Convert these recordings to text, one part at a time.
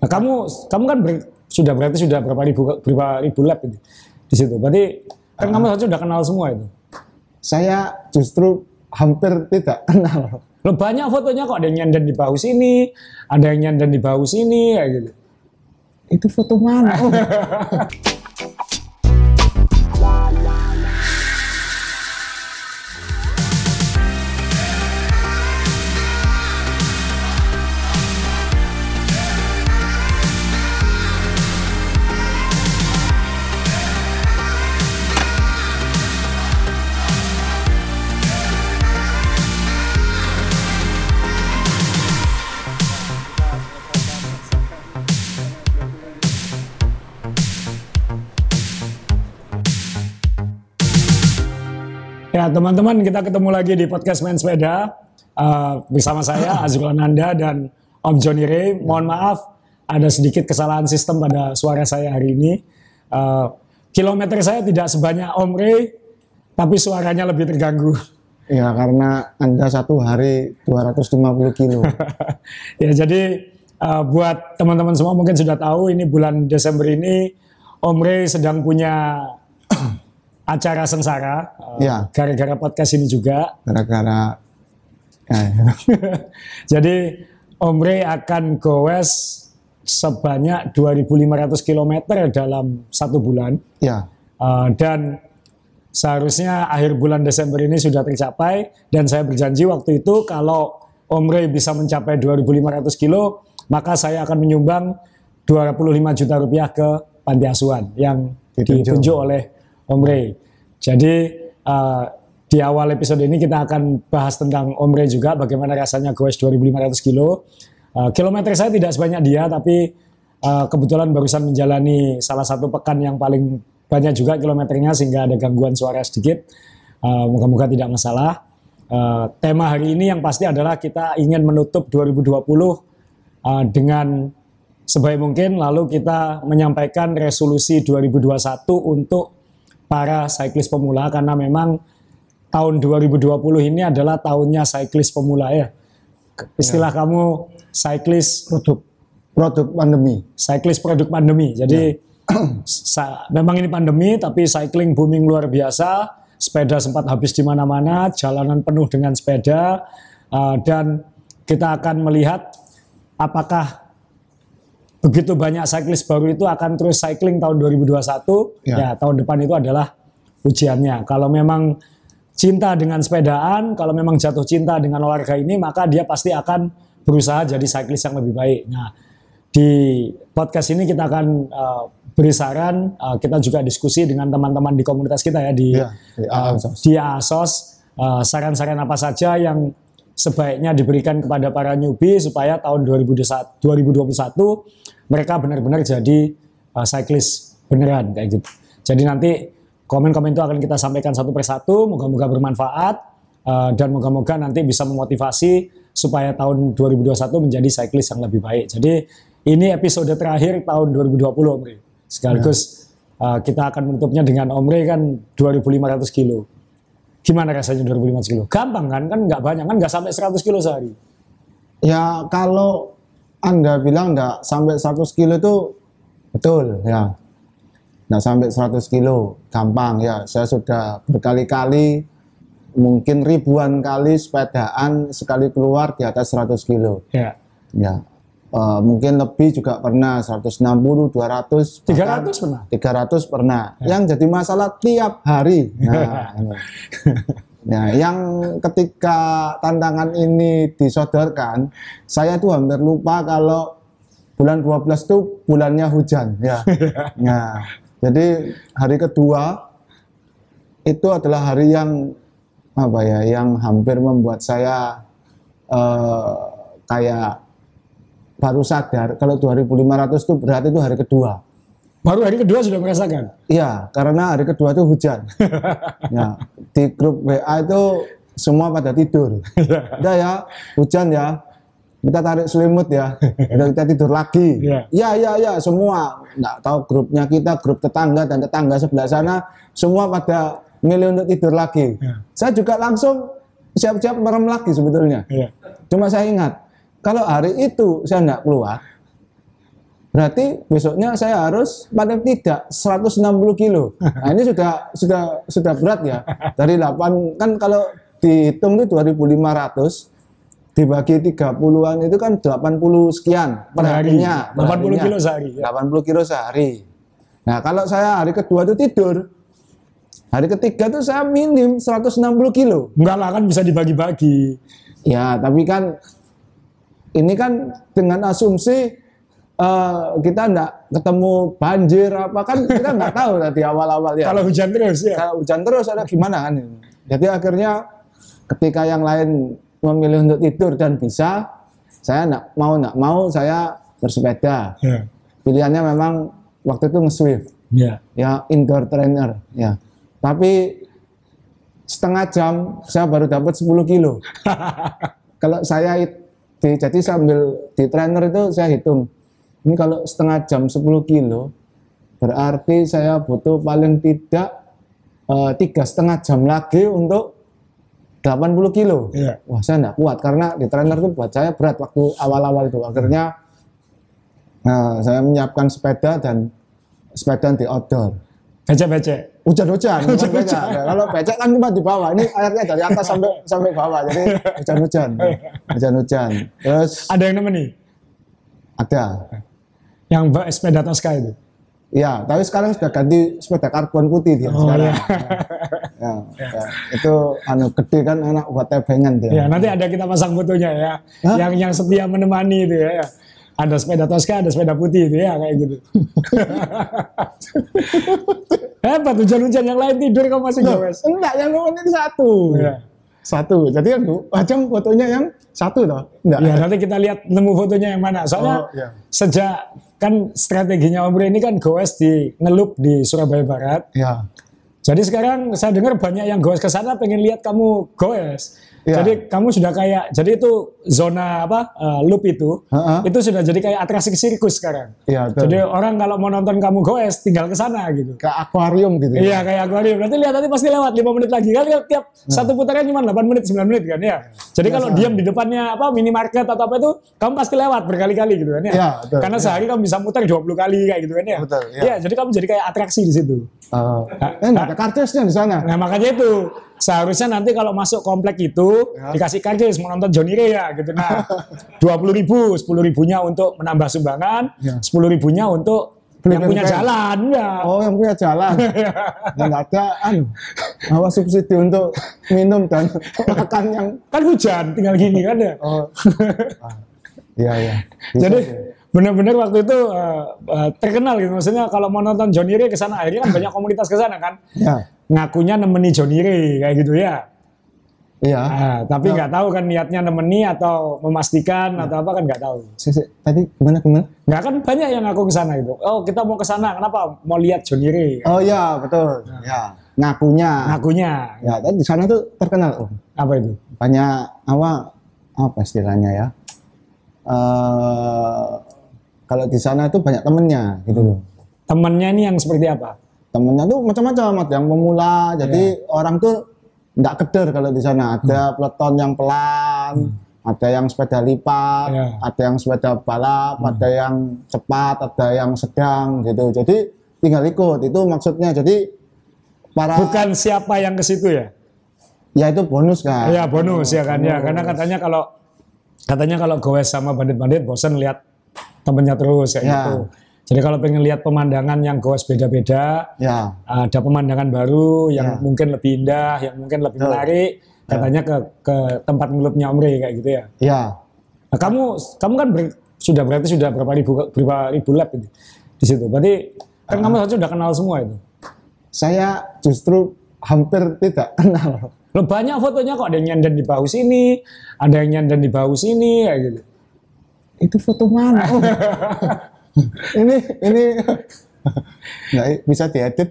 Nah, kamu kamu kan ber- sudah berarti sudah berapa ribu berapa ribu lab itu di situ. Berarti kan kamu harusnya sudah kenal semua itu. Saya justru hampir tidak kenal. Loh banyak fotonya kok ada yang nyandar di bahu sini, ada yang nyandar di bahu sini kayak gitu. Itu foto mana? Ya teman-teman kita ketemu lagi di podcast main sepeda uh, bersama saya Azrul Ananda dan Om Johnny Ray. Mohon maaf ada sedikit kesalahan sistem pada suara saya hari ini. Uh, kilometer saya tidak sebanyak Om Ray, tapi suaranya lebih terganggu. ya karena Anda satu hari 250 kilo. ya jadi uh, buat teman-teman semua mungkin sudah tahu ini bulan Desember ini Om Ray sedang punya acara sengsara uh, Ya. gara-gara podcast ini juga. Gara-gara ya, Jadi Om Ray akan goes sebanyak 2.500 km dalam satu bulan ya, Uh, dan seharusnya akhir bulan Desember ini sudah tercapai dan saya berjanji waktu itu kalau Om Ray bisa mencapai 2.500 kilo maka saya akan menyumbang 25 juta rupiah ke panti asuhan yang Ditunjuk. ditunjuk oleh Om Ray. Jadi uh, di awal episode ini kita akan bahas tentang Om Ray juga bagaimana rasanya goes 2.500 kilo. Uh, kilometer saya tidak sebanyak dia tapi uh, kebetulan barusan menjalani salah satu pekan yang paling banyak juga kilometernya sehingga ada gangguan suara sedikit. Uh, Moga-moga tidak masalah. Uh, tema hari ini yang pasti adalah kita ingin menutup 2020 uh, dengan sebaik mungkin lalu kita menyampaikan resolusi 2021 untuk para cyclist pemula karena memang tahun 2020 ini adalah tahunnya cyclist pemula ya. Istilah kamu cyclist produk produk pandemi. cyclist produk pandemi. Jadi sa- memang ini pandemi tapi cycling booming luar biasa. Sepeda sempat habis di mana-mana, jalanan penuh dengan sepeda uh, dan kita akan melihat apakah begitu banyak cyclist baru itu akan terus cycling tahun 2021. Ya. Ya, tahun depan itu adalah ujiannya. Kalau memang cinta dengan sepedaan, kalau memang jatuh cinta dengan olahraga ini, maka dia pasti akan berusaha jadi cyclist yang lebih baik. Nah, di podcast ini kita akan uh, beri saran, uh, kita juga diskusi dengan teman-teman di komunitas kita ya di Ya, di uh, ASOS. di ASOS uh, saran-saran apa saja yang sebaiknya diberikan kepada para newbie supaya tahun 2021 2021 mereka benar-benar jadi uh, cyclist beneran kayak gitu. Jadi nanti komen-komen itu akan kita sampaikan satu persatu, moga-moga bermanfaat uh, dan moga-moga nanti bisa memotivasi supaya tahun 2021 menjadi cyclist yang lebih baik. Jadi ini episode terakhir tahun 2020 Om Ray. Sekaligus uh, kita akan menutupnya dengan Om Ray kan 2500 kilo. Gimana rasanya 2500 kilo? Gampang kan? Kan nggak banyak kan nggak sampai 100 kilo sehari. Ya kalau Anda bilang enggak sampai 100 kilo itu betul ya. Enggak sampai 100 kilo, gampang ya. Saya sudah berkali-kali mungkin ribuan kali sepedaan sekali keluar di atas 100 kilo. Ya. Ya. Eh, mungkin lebih juga pernah 160, 200, bahkan 300 pernah. 300 pernah. Yang jadi masalah tiap hari. Nah. Ya, yang ketika tantangan ini disodorkan, saya tuh hampir lupa kalau bulan 12 itu bulannya hujan, ya. Nah, jadi hari kedua itu adalah hari yang apa ya, yang hampir membuat saya eh, kayak baru sadar kalau 2500 itu berarti itu hari kedua. Baru hari kedua sudah merasakan. Iya, karena hari kedua itu hujan. ya, di grup WA itu semua pada tidur. Udah ya, hujan ya. Kita tarik selimut ya. Udah kita tidur lagi. Iya. Ya, ya, ya, semua. Nggak tahu grupnya kita, grup tetangga dan tetangga sebelah sana, semua pada milih untuk tidur lagi. Iya. Saya juga langsung siap-siap merem lagi sebetulnya. Iya. Cuma saya ingat, kalau hari itu saya nggak keluar, berarti besoknya saya harus paling tidak 160 kilo. Nah ini sudah sudah sudah berat ya. Dari 8 kan kalau dihitung itu 2500 dibagi 30-an itu kan 80 sekian per Per hari. harinya. per 80 harinya. kilo sehari, ya. 80 kilo sehari. Nah kalau saya hari kedua itu tidur, hari ketiga itu saya minim 160 kilo. Enggak lah kan bisa dibagi-bagi. Ya, tapi kan ini kan dengan asumsi eh, kita enggak ketemu banjir apa kan kita nggak tahu tadi awal-awal ya. Kalau hujan terus ya. Kalau hujan terus ada gimana kan. Jadi akhirnya ketika yang lain memilih untuk tidur dan bisa, saya enggak mau enggak mau saya bersepeda. Ya. Pilihannya memang waktu itu nge-Swift Ya. ya indoor trainer ya. Tapi setengah jam saya baru dapat 10 kilo. kalau saya di, jadi sambil di trainer itu saya hitung ini kalau setengah jam 10 kilo berarti saya butuh paling tidak eh, tiga setengah jam lagi untuk 80 kilo. Iya. Wah saya nggak kuat karena di trainer itu buat saya berat waktu awal-awal itu. Akhirnya nah, saya menyiapkan sepeda dan sepeda di outdoor. Becek-becek. Hujan-hujan, bukan becak. Ya, kalau becak kan cuma di bawah. Ini airnya dari atas sampai sampai bawah. Jadi hujan-hujan, hujan-hujan. Terus Ada yang nemeni? ada, Yang sepeda Tosca itu. ya. Tapi sekarang sudah ganti sepeda karbon putih dia Oh, sekarang. iya. Ya, ya. Itu anu gede kan enak buat tebengan dia. Ya, nanti ada kita pasang fotonya ya. Hah? Yang yang setia menemani itu ya. ya. Ada sepeda Tosca, ada sepeda putih itu ya kayak gitu. Hebat hujan-hujan yang lain tidur kamu masih gowes. enggak, yang nomor itu satu. Ya. Satu. Jadi yang macam fotonya yang satu toh. Enggak. Ya, nanti kita lihat nemu fotonya yang mana. Soalnya Oh, iya. sejak kan strateginya Om Bre ini kan goes di ngelup di Surabaya Barat. Ya. Jadi sekarang saya dengar banyak yang goes ke sana pengen lihat kamu goes. Iya. Jadi kamu sudah kayak jadi itu zona apa eh, loop itu Ha-ha. itu sudah jadi kayak atraksi sirkus sekarang. Iya, betul. Jadi orang kalau mau nonton kamu goes tinggal ke sana gitu. Ke akuarium gitu. Iya kayak akuarium. Berarti lihat nanti pasti lewat 5 menit lagi kan tiap, tiap Hmm. satu putaran cuma 8 menit 9 menit kan ya. Jadi kalau diam di depannya apa minimarket atau apa itu kamu pasti lewat berkali-kali gitu kan ya. Iya, betul. Karena sehari kamu bisa muter 20 kali kayak gitu kan ya. Betul, iya. Iya, jadi kamu jadi kayak atraksi di situ. Oh. Eh, enggak ada kartusnya di sana. Nah makanya itu seharusnya nanti kalau masuk komplek itu Ya. dikasih karcis mau nonton Johnny Ray ya gitu. Nah dua puluh ribu, sepuluh ribunya untuk menambah sumbangan, Ya. sepuluh ribunya untuk Beli yang punya jalan ya. Oh, yang punya jalan. nggak ada anu, apa subsidi untuk minum dan makan yang Kan hujan tinggal gini kan ya. oh. Iya, iya. Jadi benar-benar waktu itu eh, eh, terkenal gitu. Maksudnya kalau mau nonton Johnny Ray ke sana akhirnya kan banyak komunitas ke sana kan. ya. Ngakunya nemeni Ray kayak gitu ya. Iya. Nah, tapi nggak tahu kan niatnya nemeni atau memastikan Ya. atau apa kan nggak tahu. Si- si- tadi gimana gimana? Nggak kan banyak yang ngaku ke sana gitu. Oh kita mau ke sana, kenapa? Mau lihat Ray. Oh iya, betul. Ya. Ngakunya. Ngakunya. Ya, dan di sana tuh terkenal. Oh, Apa itu? banyak apa apa istilahnya ya? Eh kalau di sana tuh banyak temennya gitu loh. Temennya ini yang seperti apa? Temennya tuh macam-macam ada yang pemula jadi Iya. orang tuh nggak keder kalau di sana Hmm. ada peleton yang pelan ada yang sepeda lipat Iya. ada yang sepeda balap Hmm. ada yang cepat ada yang sedang gitu jadi tinggal ikut itu maksudnya jadi para Bukan siapa yang ke situ ya? ya itu bonus kan Iya bonus ya kan ya. Karena katanya kalau katanya kalau goes sama bandit-bandit bosan lihat temennya terus kayak Ya. gitu. Jadi kalau pengen lihat pemandangan yang goes beda-beda, ya ada pemandangan baru yang Ya. mungkin lebih indah, yang mungkin lebih menarik, katanya ke ke tempat ngelupnya Om Ray kayak gitu ya. ya Nah, kamu kamu kan ber- sudah berarti sudah berapa ribu berapa ribu lab itu di situ. Berarti kan kamu harusnya sudah kenal semua itu. saya justru hampir tidak kenal Loh banyak fotonya kok ada yang nyanden di bahu sini, ada yang nyanden di bahu sini kayak gitu. itu foto mana. ini ini nggak bisa diedit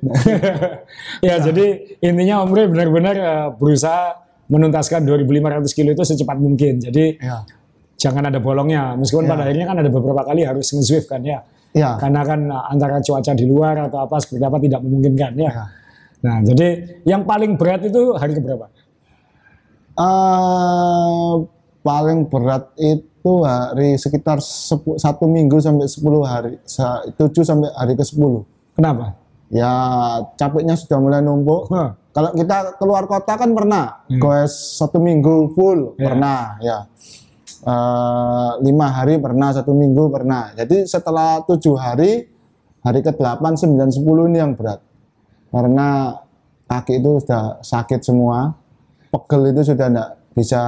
ya jadi intinya Om Ray benar-benar eh, berusaha menuntaskan 2.500 kilo itu secepat mungkin. Jadi ya jangan ada bolongnya. Meskipun Ya. pada akhirnya kan ada beberapa kali harus nge-swift kan ya. ya Karena kan eh, antara cuaca di luar atau apa seperti apa tidak memungkinkan ya. Ya. Nah jadi yang paling berat itu hari keberapa? Eh, paling berat itu hari sekitar satu minggu sampai 10 hari, 7 sampai hari ke 10. Kenapa? Ya capeknya sudah mulai numpuk. Hah. Kalau kita keluar kota kan pernah, Hmm. goes satu minggu full Ya. pernah, ya. Eh, lima hari pernah, satu minggu pernah. Jadi setelah tujuh hari, hari ke 8, 9, 10 ini yang berat. Karena kaki itu sudah sakit semua, pegel itu sudah tidak bisa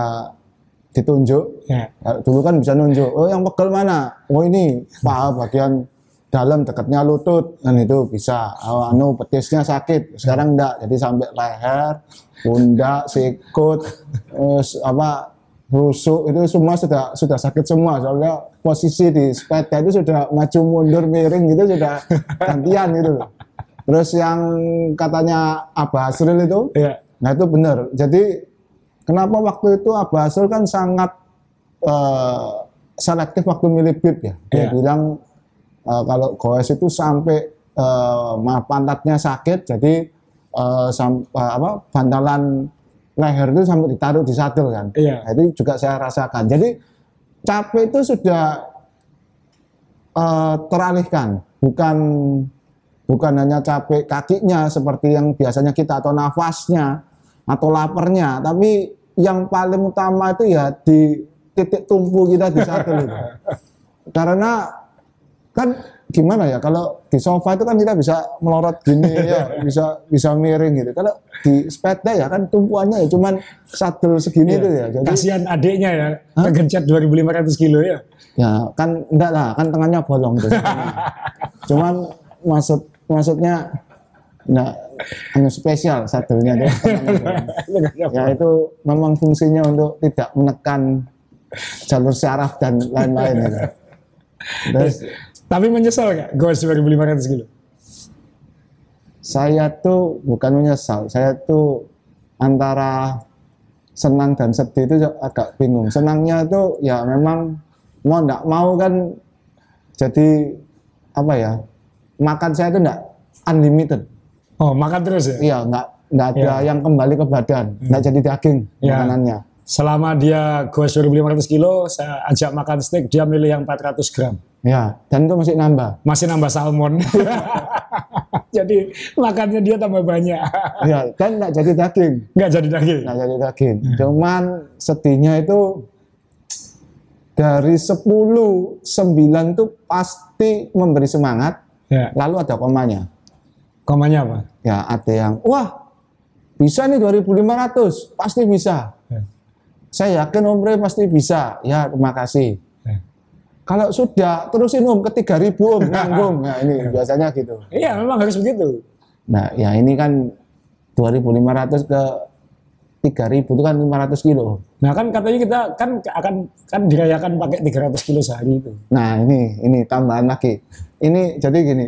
ditunjuk. Ya. Ya, dulu kan bisa nunjuk, oh yang pegel mana? Oh ini paha bagian dalam dekatnya lutut, dan itu bisa. Oh, anu petisnya sakit, sekarang enggak. Jadi sampai leher, pundak, sikut, terus apa rusuk itu semua sudah sudah sakit semua. Soalnya posisi di sepeda itu sudah maju mundur miring gitu sudah gantian gitu loh. Terus yang katanya Abah Asril itu, Ya. Nah itu benar. Jadi kenapa waktu itu Abah Asul kan sangat eh, selektif waktu milih bib ya. Dia Iya. bilang eh, kalau goes itu sampai maaf pantatnya sakit, jadi eh, sam- eh, apa bantalan leher itu sampai ditaruh di sadel kan. Iya. Nah, itu juga saya rasakan. Jadi capek itu sudah eh, teralihkan, bukan bukan hanya capek kakinya seperti yang biasanya kita atau nafasnya atau laparnya, tapi yang paling utama itu ya di titik tumpu kita di satu itu. Karena kan gimana ya kalau di sofa itu kan kita bisa melorot gini ya, bisa bisa miring gitu. Kalau di sepeda ya kan tumpuannya ya cuman sadel segini itu ya. Jadi Kasihan adiknya ya, kegencet 2.500 kilo ya. Ya kan enggak lah, kan tengahnya bolong tuh. Cuman maksud maksudnya enggak anu spesial tengahnya bolong. ya itu memang fungsinya untuk tidak menekan jalur syaraf dan lain-lain gitu. Terus Tapi menyesal nggak goes 2.500 kilo? saya tuh bukan menyesal, saya tuh antara senang dan sedih itu agak bingung. Senangnya itu ya memang mau enggak mau kan jadi apa ya makan saya itu enggak unlimited. Oh, makan terus ya? Iya, enggak enggak ada Iya. yang kembali ke badan, enggak jadi daging Iya. makanannya. Selama dia goes 2.500 kilo, saya ajak makan steak, dia milih yang 400 gram. Ya, dan itu masih nambah. Masih nambah salmon. Jadi makannya dia tambah banyak. Iya, dan enggak jadi daging. Nggak jadi daging. Enggak jadi daging. Hmm. Cuman sedihnya itu dari 10 9 tuh pasti memberi semangat, Ya. lalu ada komanya. Komanya apa? Ya, ada yang wah bisa nih 2500, pasti bisa. Ya. Saya yakin Om pasti bisa. Ya, terima kasih. Ya. Kalau sudah terusin Om ke 3000 Om nanggung. Nah, ini biasanya gitu. Iya, memang harus begitu. Nah, ya ini kan 2500 ke 3000 itu kan 500 kilo. Nah kan katanya kita kan akan kan dirayakan pakai 300 kilo sehari itu. Nah, ini ini tambahan lagi. Ini jadi gini,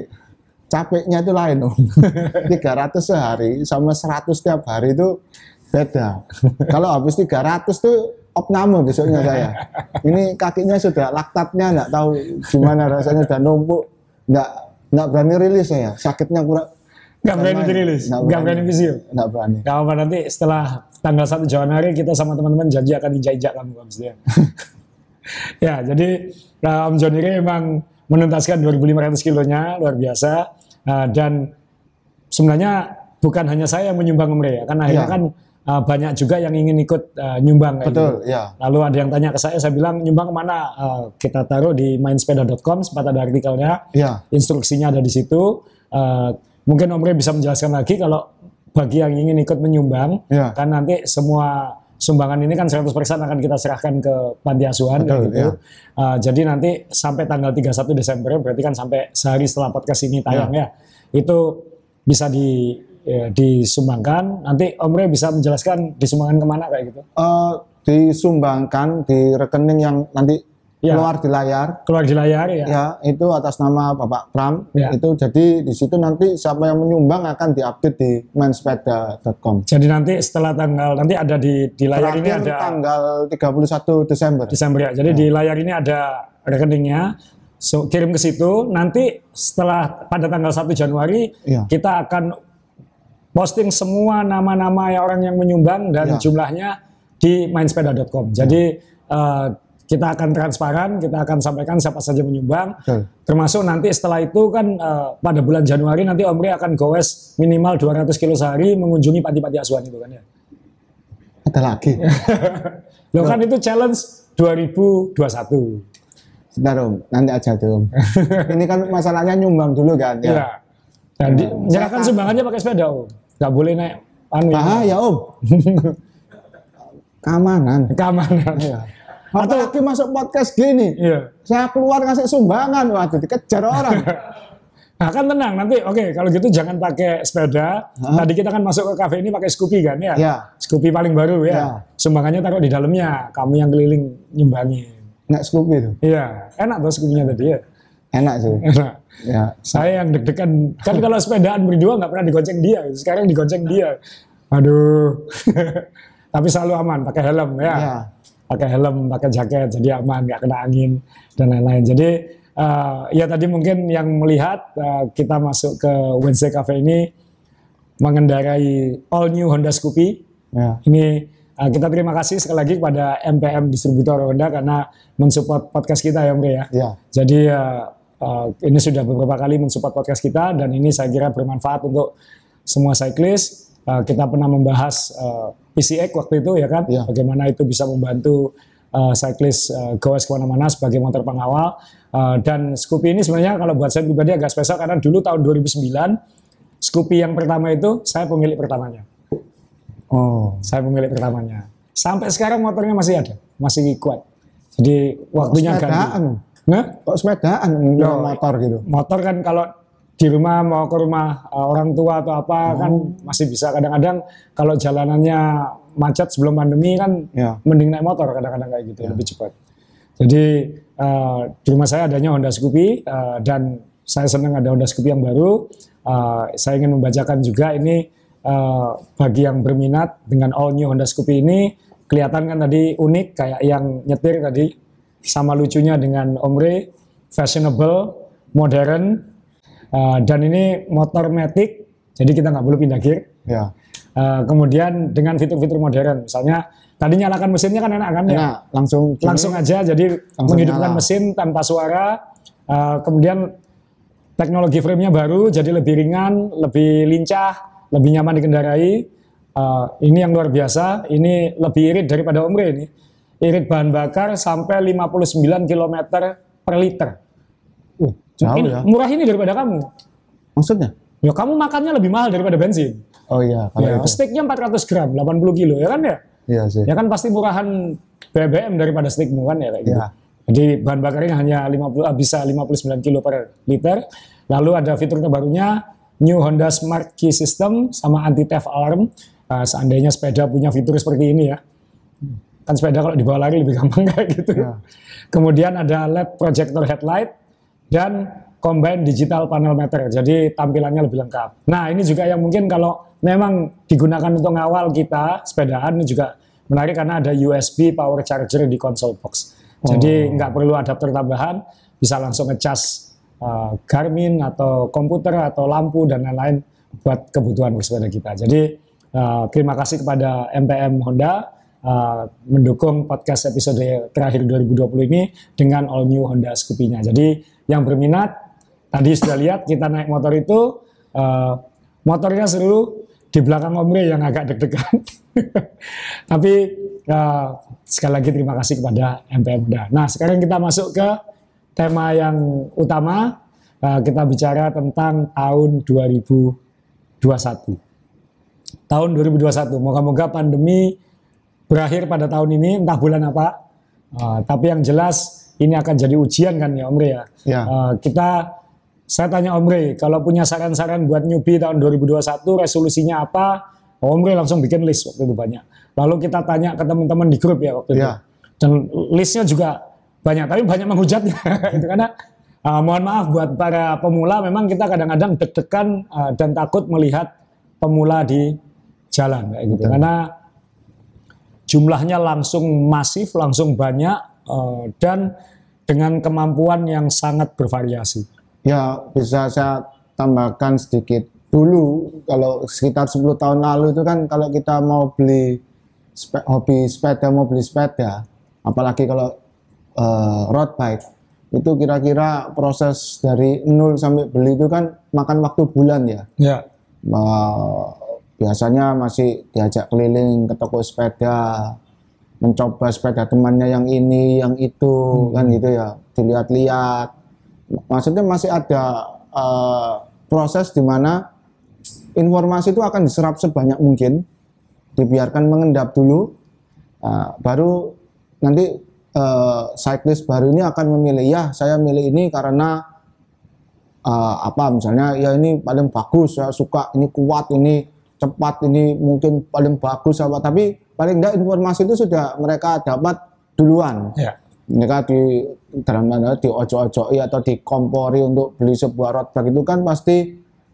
capeknya itu lain Om. 300 sehari sama 100 setiap hari itu beda. Kalau habis 300 tuh opname besoknya saya. Ini kakinya sudah laktatnya nggak tahu gimana rasanya sudah numpuk, nggak nggak berani rilis saya. Sakitnya kurang Nggak berani dirilis, Nggak nggak berani visio. nggak berani. Gak apa nanti setelah tanggal 1 Januari kita sama teman-teman janji akan injak-injak kamu Om ya, jadi nah, Om John ini memang menuntaskan 2.500 kilonya luar biasa Uh, dan sebenarnya bukan hanya saya yang menyumbang Rey ya, kan akhirnya Iya. kan uh, banyak juga yang ingin ikut uh, nyumbang kayak Betul, gitu. ya. Lalu ada yang tanya ke saya, saya bilang nyumbang ke mana? Uh, kita taruh di mainsepeda.com, sempat ada artikelnya Ya, instruksinya ada di situ. Uh, mungkin Om Rey bisa menjelaskan lagi kalau bagi yang ingin ikut menyumbang, Ya. kan nanti semua sumbangan ini kan 100% akan kita serahkan ke panti asuhan Betul, gitu. ya. Uh, jadi nanti sampai tanggal 31 Desember, berarti kan sampai sehari setelah podcast ini tayang ya, itu bisa di ya, disumbangkan. Nanti Om Rey bisa menjelaskan disumbangkan ke mana kayak gitu. eh, disumbangkan di rekening yang nanti Ya. keluar di layar. Keluar di layar ya. Ya, itu atas nama Bapak Pram. Ya. Itu jadi di situ nanti siapa yang menyumbang akan diupdate di mainsepeda.com. Jadi nanti setelah tanggal nanti ada di di layar ini Terakhir ada tanggal 31 Desember. Desember ya. Jadi di layar ini ada rekeningnya. So, kirim ke situ. Nanti setelah pada tanggal 1 Januari Iya. kita akan posting semua nama-nama orang yang menyumbang dan Iya. jumlahnya di mainsepeda.com. Jadi eh, kita akan transparan, kita akan sampaikan siapa saja menyumbang. Betul. Termasuk nanti setelah itu kan eh, pada bulan Januari nanti Omri akan goes minimal 200 kilo sehari mengunjungi panti-panti asuhan itu kan ya. Ada lagi. Loh kan itu challenge 2021. Sebentar Om, nanti aja tuh Om. Ini kan masalahnya nyumbang dulu kan ya. Iya. Dan di, menyerahkan sumbangannya pakai sepeda, Om. Nggak boleh naik anu ya. Bahaya Om. Keamanan. keamanan. Iya. Apalagi masuk podcast gini. Iya. Saya keluar ngasih sumbangan, waduh dikejar orang. Nah kan tenang nanti, oke kalau gitu jangan pakai sepeda. Tadi kita kan masuk ke kafe ini pakai Scoopy kan ya. Iya. Scoopy paling baru ya. Iya. Sumbangannya taruh di dalamnya. Kamu yang keliling nyumbangin. Naik Scoopy itu. Iya, enak tuh Scoopy-nya tadi ya. Enak sih. Enak. Ya. Saya yang deg-degan. Kan kalau sepedaan berdua nggak pernah digonceng dia. Sekarang digonceng dia. Aduh. Tapi selalu aman, pakai helm ya. Iya. Pakai helm, pakai jaket, jadi aman, nggak kena angin dan lain-lain. Jadi eh, ya tadi mungkin yang melihat eh, kita masuk ke Wednesday Cafe ini mengendarai all new Honda Scoopy. Ya. Ini eh, kita terima kasih sekali lagi kepada MPM distributor Honda karena mensupport podcast kita ya Om ya. Ya. Jadi eh, eh, ini sudah beberapa kali mensupport podcast kita dan ini saya kira bermanfaat untuk semua cyclist. Eh, kita pernah membahas eh, PCX waktu itu ya kan, Ya. bagaimana itu bisa membantu eh, cyclist eh, goes ke mana-mana sebagai motor pengawal. Eh, dan Scoopy ini sebenarnya kalau buat saya pribadi agak spesial karena dulu tahun 2009 Scoopy yang pertama itu saya pemilik pertamanya. Oh. Saya pemilik pertamanya. Sampai sekarang motornya masih ada, masih kuat. Jadi waktunya ganti. Nah, Kok sepedaan Loh. motor gitu? motor kan kalau di rumah mau ke rumah uh, orang tua atau apa kan masih bisa kadang-kadang kalau jalanannya macet sebelum pandemi kan Ya. mending naik motor kadang-kadang kayak gitu lebih cepat. Jadi uh, di rumah saya adanya Honda Scoopy uh, dan saya senang ada Honda Scoopy yang baru. Uh, saya ingin membacakan juga ini uh, bagi yang berminat dengan all new Honda Scoopy ini kelihatan kan tadi unik kayak yang nyetir tadi sama lucunya dengan Omre fashionable, modern uh, dan ini motor matic jadi kita nggak perlu pindah gear. Ya. Uh, kemudian dengan fitur-fitur modern, misalnya tadi nyalakan mesinnya kan enak kan ya? Enak, langsung gini. Langsung aja, jadi Langsung menghidupkan nyala. mesin tanpa suara. Uh, kemudian teknologi frame-nya baru, jadi lebih ringan, lebih lincah, lebih nyaman dikendarai. Uh, ini yang luar biasa, ini lebih irit daripada Omre ini. Irit bahan bakar sampai 59 km per liter. Wih, Ini ya. murah ini daripada kamu. Maksudnya? Ya kamu makannya lebih mahal daripada bensin. Oh iya, Ya, itu. steaknya 400 gram, 80 kilo, ya kan ya? Iya sih. Ya kan pasti murahan BBM daripada steakmu kan ya kayak gitu. Iya. Jadi bahan bakarnya hanya 50 ah, bisa 59 kilo per liter. Lalu ada fitur terbarunya New Honda Smart Key System sama anti theft alarm. Ah, seandainya sepeda punya fitur seperti ini ya. Kan sepeda kalau dibawa lari lebih gampang kayak gitu. Iya. Kemudian ada LED projector headlight dan combine digital panel meter. Jadi tampilannya lebih lengkap. Nah, ini juga yang mungkin kalau memang digunakan untuk ngawal kita sepedaan ini juga menarik karena ada USB power charger di console box. Jadi nggak perlu adapter tambahan, bisa langsung ngecas uh, Garmin atau komputer atau lampu dan lain-lain buat kebutuhan bersepeda kita. Jadi uh, terima kasih kepada MPM Honda uh, mendukung podcast episode terakhir 2020 ini dengan all new Honda Scoopy-nya. Jadi yang berminat tadi sudah lihat kita naik motor itu uh, motornya seru di belakang Omre yang agak deg-degan. Tapi uh, sekali lagi terima kasih kepada MPM Honda. Nah sekarang kita masuk ke tema yang utama. Uh, kita bicara tentang tahun 2021 tahun 2021. Moga-moga pandemi berakhir pada tahun ini, entah bulan apa. Uh, tapi yang jelas ini akan jadi ujian kan ya Omre ya. Ya. Uh, kita, saya tanya Omre, kalau punya saran-saran buat newbie tahun 2021, resolusinya apa? Omre langsung bikin list waktu itu banyak. Lalu kita tanya ke teman-teman di grup ya waktu itu. Ya. Dan listnya juga banyak, tapi banyak menghujatnya. itu karena uh, mohon maaf buat para pemula, memang kita kadang-kadang deg-degan uh, dan takut melihat pemula di jalan kayak gitu. Karena jumlahnya langsung masif, langsung banyak eh, dan dengan kemampuan yang sangat bervariasi. Ya bisa saya tambahkan sedikit dulu kalau sekitar 10 tahun lalu itu kan kalau kita mau beli spe- hobi sepeda mau beli sepeda apalagi kalau eh, road bike itu kira-kira proses dari nol sampai beli itu kan makan waktu bulan ya. Ya. Eh, biasanya masih diajak keliling ke toko sepeda, mencoba sepeda temannya yang ini, yang itu, kan gitu ya, dilihat-lihat. Maksudnya masih ada eh, proses di mana informasi itu akan diserap sebanyak mungkin, dibiarkan mengendap dulu, Nah, baru nanti eh, cyclist baru ini akan memilih ya saya milih ini karena eh, apa misalnya ya ini paling bagus saya suka ini kuat ini cepat ini mungkin paling bagus apa. Tapi paling enggak informasi itu sudah mereka dapat duluan Ya. mereka di dalam tanda di ojo-ojoi atau dikompori untuk beli sebuah road bike itu kan pasti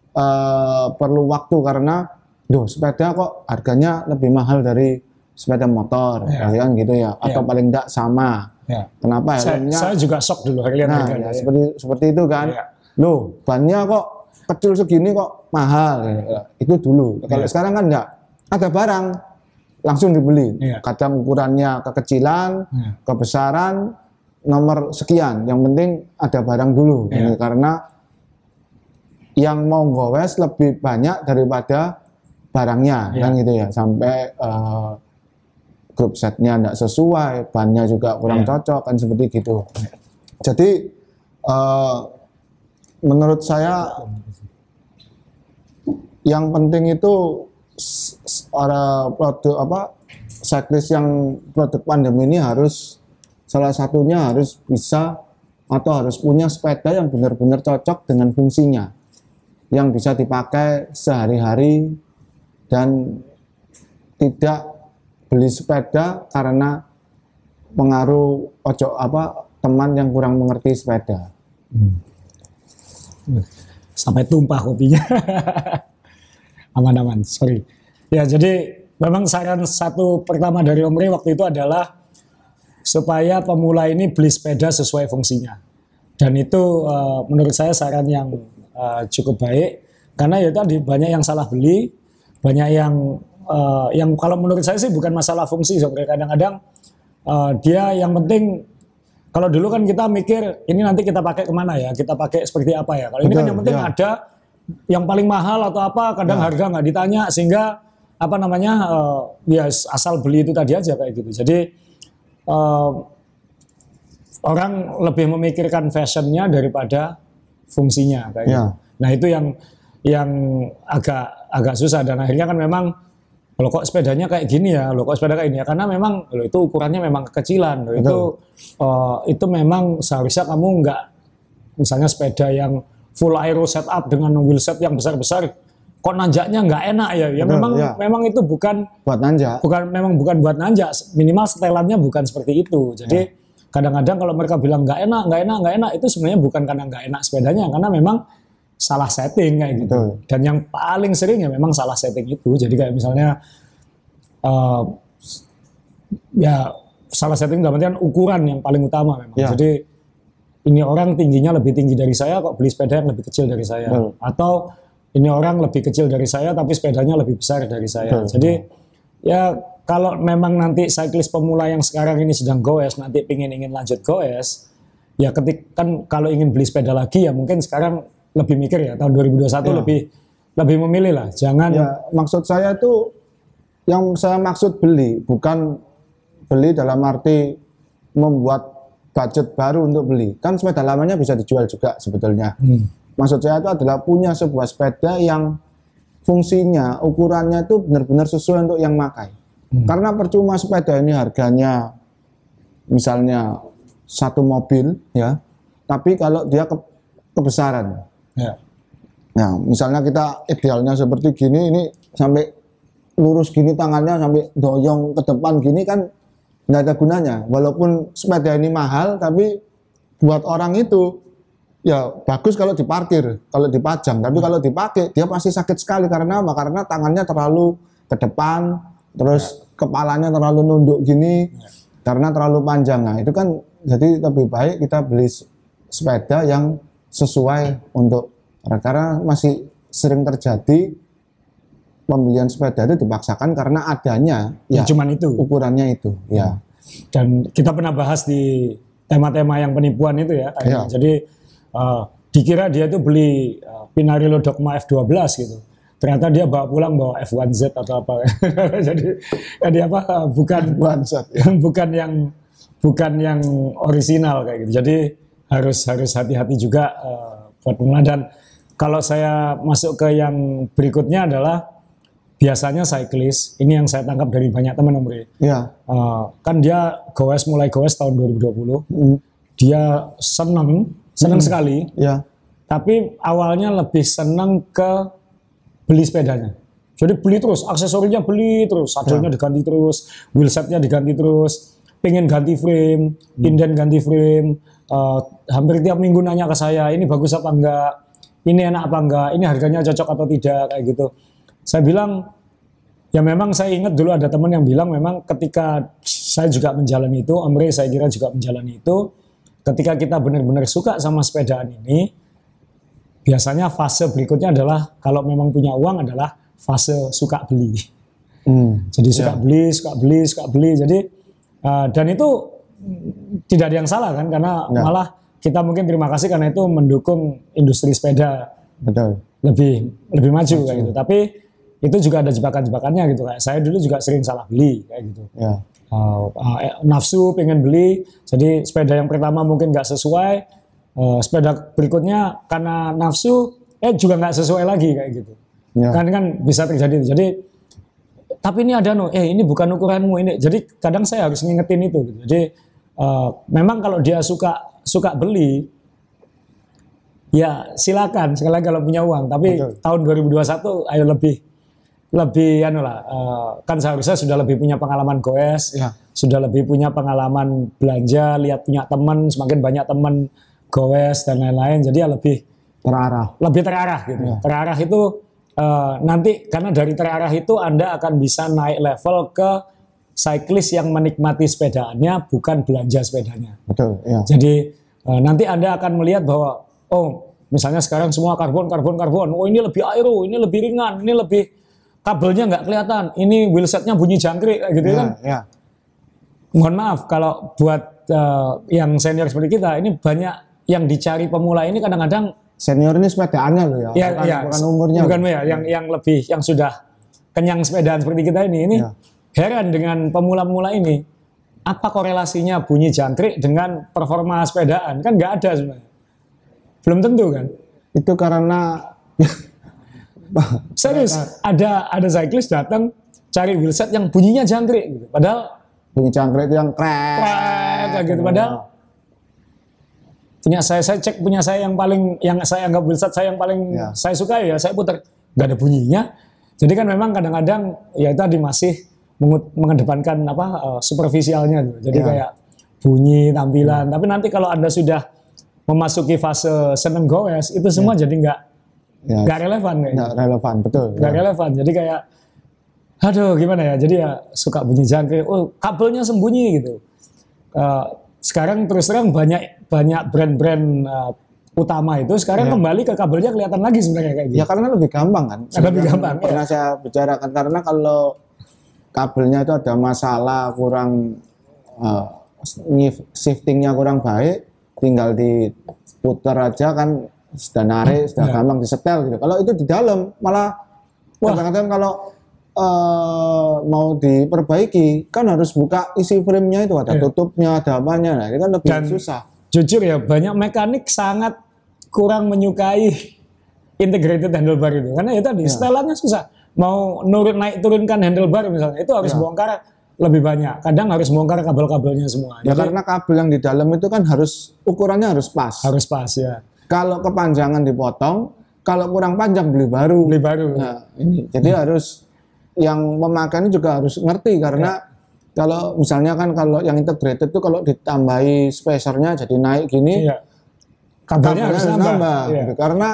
eh, perlu waktu karena duh sepeda kok harganya lebih mahal dari sepeda motor Ya. ya kan gitu ya atau Ya. paling enggak sama Ya. kenapa Saya, helmnya saya juga shock dulu lihat nah ya, ya. seperti seperti itu kan Iya. loh bannya kok kecil segini kok mahal Ya, itu dulu kalau Iya. sekarang kan enggak ada barang langsung dibeli Iya. kadang ukurannya kekecilan Iya. kebesaran nomor sekian yang penting ada barang dulu Iya. Ini karena yang mau gowes lebih banyak daripada barangnya Iya. kan gitu ya sampai eh, grup setnya tidak sesuai bannya juga kurang Iya. cocok kan seperti gitu jadi eh, menurut saya yang penting itu orang produk apa cyclist yang produk pandemi ini harus salah satunya harus bisa atau harus punya sepeda yang benar-benar cocok dengan fungsinya yang bisa dipakai sehari-hari dan tidak beli sepeda karena pengaruh ojo apa teman yang kurang mengerti sepeda. sampai tumpah kopinya. Aman-aman, sorry. Ya, jadi memang saran satu pertama dari Om Rey waktu itu adalah supaya pemula ini beli sepeda sesuai fungsinya. Dan itu eh, menurut saya saran yang eh, cukup baik karena ya tadi banyak yang salah beli, banyak yang eh, yang kalau menurut saya sih bukan masalah fungsi sebenarnya kadang-kadang eh, dia yang penting kalau dulu kan kita mikir ini nanti kita pakai ke mana ya, kita pakai seperti apa ya. Kalau ini kan yang penting ya. ada yang paling mahal atau apa, kadang harga nggak ditanya sehingga apa namanya eh, ya asal beli itu tadi aja kayak gitu. Jadi eh, orang lebih memikirkan fashionnya daripada fungsinya kayak Ya. gitu. Nah itu yang yang agak agak susah dan akhirnya kan memang lo kok sepedanya kayak gini ya, lo kok sepeda kayak ini ya karena memang lo itu ukurannya memang kekecilan, lo itu eh, itu memang seharusnya kamu nggak misalnya sepeda yang full aero setup dengan wheelset yang besar-besar, kok nanjaknya nggak enak ya, ya Betul, memang ya. memang itu bukan Buat nanjak. bukan memang bukan buat nanjak minimal setelannya bukan seperti itu jadi kadang-kadang kalau mereka bilang nggak enak nggak enak nggak enak itu sebenarnya bukan karena nggak enak sepedanya karena memang salah setting kayak gitu Betul. dan yang paling sering ya memang salah setting itu jadi kayak misalnya eh, ya salah setting dalam artian ukuran yang paling utama memang Ya. jadi ini orang tingginya lebih tinggi dari saya kok beli sepeda yang lebih kecil dari saya Betul. atau ini orang lebih kecil dari saya tapi sepedanya lebih besar dari saya Betul. jadi ya kalau memang nanti cyclist pemula yang sekarang ini sedang goes nanti pingin ingin lanjut goes ya ketik kan kalau ingin beli sepeda lagi ya mungkin sekarang lebih mikir ya tahun 2021 Ya. lebih lebih memilih lah jangan Ya, maksud saya itu yang saya maksud beli bukan beli dalam arti membuat budget baru untuk beli. Kan sepeda lamanya bisa dijual juga sebetulnya. Hmm. Maksud saya itu adalah punya sebuah sepeda yang fungsinya, ukurannya itu benar-benar sesuai untuk yang makai. Hmm. Karena percuma sepeda ini harganya misalnya satu mobil ya, tapi kalau dia ke- kebesaran. ya Nah, misalnya kita idealnya seperti gini, ini sampai lurus gini tangannya sampai doyong ke depan gini kan nggak ada gunanya. Walaupun sepeda ini mahal, tapi buat orang itu ya bagus kalau diparkir, kalau dipajang. Tapi kalau dipakai dia pasti sakit sekali karena apa? Karena tangannya terlalu ke depan, terus kepalanya terlalu nunduk gini karena terlalu panjang. Nah, itu kan jadi lebih baik kita beli sepeda yang sesuai untuk karena masih sering terjadi pembelian sepeda itu dipaksakan karena adanya ya ya cuman itu ukurannya itu ya dan kita pernah bahas di tema-tema yang penipuan itu ya. Iya. Jadi eh, dikira dia itu beli eh, Pinarello Dogma F12 gitu. Ternyata dia bawa pulang bawa F1Z atau apa. jadi jadi apa eh, bukan Bangsat. bukan yang bukan yang orisinal kayak gitu. Jadi harus harus hati-hati juga eh, buat pengguna dan kalau saya masuk ke yang berikutnya adalah biasanya cyclist. Ini yang saya tangkap dari banyak teman Om Ri. Ya. Eh, kan dia goes mulai goes tahun 2020. Mm, Dia seneng, seneng sekali. Ya. Tapi awalnya lebih seneng ke beli sepedanya. Jadi beli terus, aksesorinya beli terus, sadelnya diganti terus, wheelsetnya diganti terus, pengen ganti frame, inden ganti frame, eh, hampir tiap minggu nanya ke saya, ini bagus apa enggak, ini enak apa enggak, ini harganya cocok atau tidak, kayak gitu. Saya bilang, ya memang saya ingat dulu ada teman yang bilang memang ketika saya juga menjalani itu, Om Rey saya kira juga menjalani itu, ketika kita benar-benar suka sama sepedaan ini, biasanya fase berikutnya adalah kalau memang punya uang adalah fase suka beli. Hmm. Jadi suka beli, suka beli, suka beli. Jadi uh, dan itu tidak ada yang salah kan karena Nggak. malah kita mungkin terima kasih karena itu mendukung industri sepeda Betul. lebih lebih maju kayak gitu. Tapi itu juga ada jebakan-jebakannya gitu kayak saya dulu juga sering salah beli kayak gitu. Ya. Uh, uh, eh, nafsu pengen beli, jadi sepeda yang pertama mungkin nggak sesuai, uh, sepeda berikutnya karena nafsu eh juga nggak sesuai lagi kayak gitu. Ya. Kan kan bisa terjadi. Jadi tapi ini ada no, eh ini bukan ukuranmu ini. Jadi kadang saya harus ngingetin itu. Gitu. Jadi uh, memang kalau dia suka suka beli, ya silakan sekali lagi kalau punya uang. Tapi Betul. tahun 2021 ayo lebih lebih anu lah, eh, kan seharusnya sudah lebih punya pengalaman goes, Ya. sudah lebih punya pengalaman belanja, lihat punya teman, semakin banyak teman goes dan lain-lain, jadi ya lebih Terarah. lebih terarah gitu. Ya. Terarah itu eh, nanti karena dari terarah itu Anda akan bisa naik level ke cyclist yang menikmati sepedaannya bukan belanja sepedanya. Betul. Ya. Jadi eh, nanti Anda akan melihat bahwa oh misalnya sekarang semua karbon karbon karbon, oh ini lebih aero, ini lebih ringan, ini lebih kabelnya nggak kelihatan, ini wheelsetnya bunyi jangkrik kayak gitu Ya. kan. Ya. Mohon maaf kalau buat eh, yang senior seperti kita ini banyak yang dicari pemula ini kadang-kadang Senior ini sepedaannya loh ya. ya, bukan, ya, bukan umurnya. bukan ya, yang yang lebih yang sudah kenyang sepedaan seperti kita ini ini Ya. heran dengan pemula-pemula ini apa korelasinya bunyi jangkrik dengan performa sepedaan kan nggak ada sebenarnya belum tentu kan Itu karena serius? Ada ada cyclist datang cari wheelset yang bunyinya jangkrik gitu. Padahal bunyi cangkrik itu yang krek. krek, kayak gitu. padahal punya saya saya cek punya saya yang paling yang saya anggap wheelset saya yang paling Ya. saya suka ya saya putar. Nggak ada bunyinya. Jadi kan memang kadang-kadang ya tadi masih mengedepankan apa eh, superficialnya tuh. jadi Ya. kayak bunyi tampilan. Tapi nanti kalau anda sudah memasuki fase seneng goes itu semua jadi nggak Ya. nggak relevan kayak Nggak relevan, betul. nggak Ya. relevan jadi kayak aduh gimana ya jadi ya suka bunyi jangkrik oh kabelnya sembunyi gitu Eh, sekarang terus terang banyak banyak brand-brand eh, utama itu sekarang kembali ke kabelnya kelihatan lagi sebenarnya kayak gitu Ya karena lebih gampang kan. Lebih Yang gampang, Pernah saya bicarakan karena kalau kabelnya itu ada masalah kurang ngif- shiftingnya kurang baik, tinggal diputer aja kan sudah narik, sudah Ya. gampang disetel gitu. Kalau itu di dalam malah kadang-kadang kalau eh, mau diperbaiki kan harus buka isi frame-nya itu ada Iya. tutupnya, ada apanya. Nah, ini kan lebih Dan- susah. jujur ya banyak mekanik sangat kurang menyukai integrated handlebar itu karena ya tadi setelannya susah mau nurun naik turunkan handlebar misalnya itu harus bongkar lebih banyak kadang harus bongkar kabel-kabelnya semua Ya Jadi karena kabel yang di dalam itu kan harus ukurannya harus pas. harus pas ya Kalau kepanjangan dipotong, kalau kurang panjang beli baru. beli baru Nah, ini jadi harus yang memakai ini juga harus ngerti karena kalau misalnya kan kalau yang integrated itu kalau ditambahi spacernya jadi naik gini, iya kabelnya, harus nambah, Iya. gitu. Karena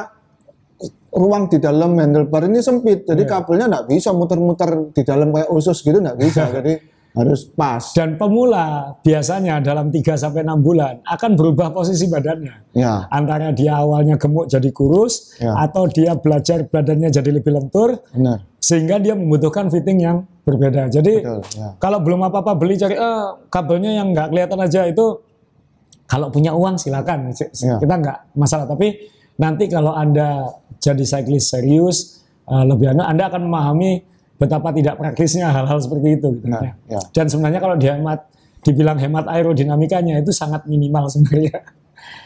ruang di dalam handlebar ini sempit, jadi Iya. kabelnya nggak bisa muter-muter di dalam kayak usus gitu nggak bisa, jadi harus pas. Dan pemula biasanya dalam 3 sampai 6 bulan akan berubah posisi badannya. Ya, Antara dia awalnya gemuk jadi kurus Ya. atau dia belajar badannya jadi lebih lentur benar. sehingga dia membutuhkan fitting yang berbeda. Jadi Betul, ya. kalau belum apa-apa beli cari eh, kabelnya yang nggak kelihatan aja itu kalau punya uang silakan Si- si- Ya. kita nggak masalah tapi nanti kalau anda jadi cyclist serius eh, lebih anda anda akan memahami betapa tidak praktisnya hal-hal seperti itu gitu. Nah, Ya. dan sebenarnya kalau dihemat dibilang hemat aerodinamikanya itu sangat minimal sebenarnya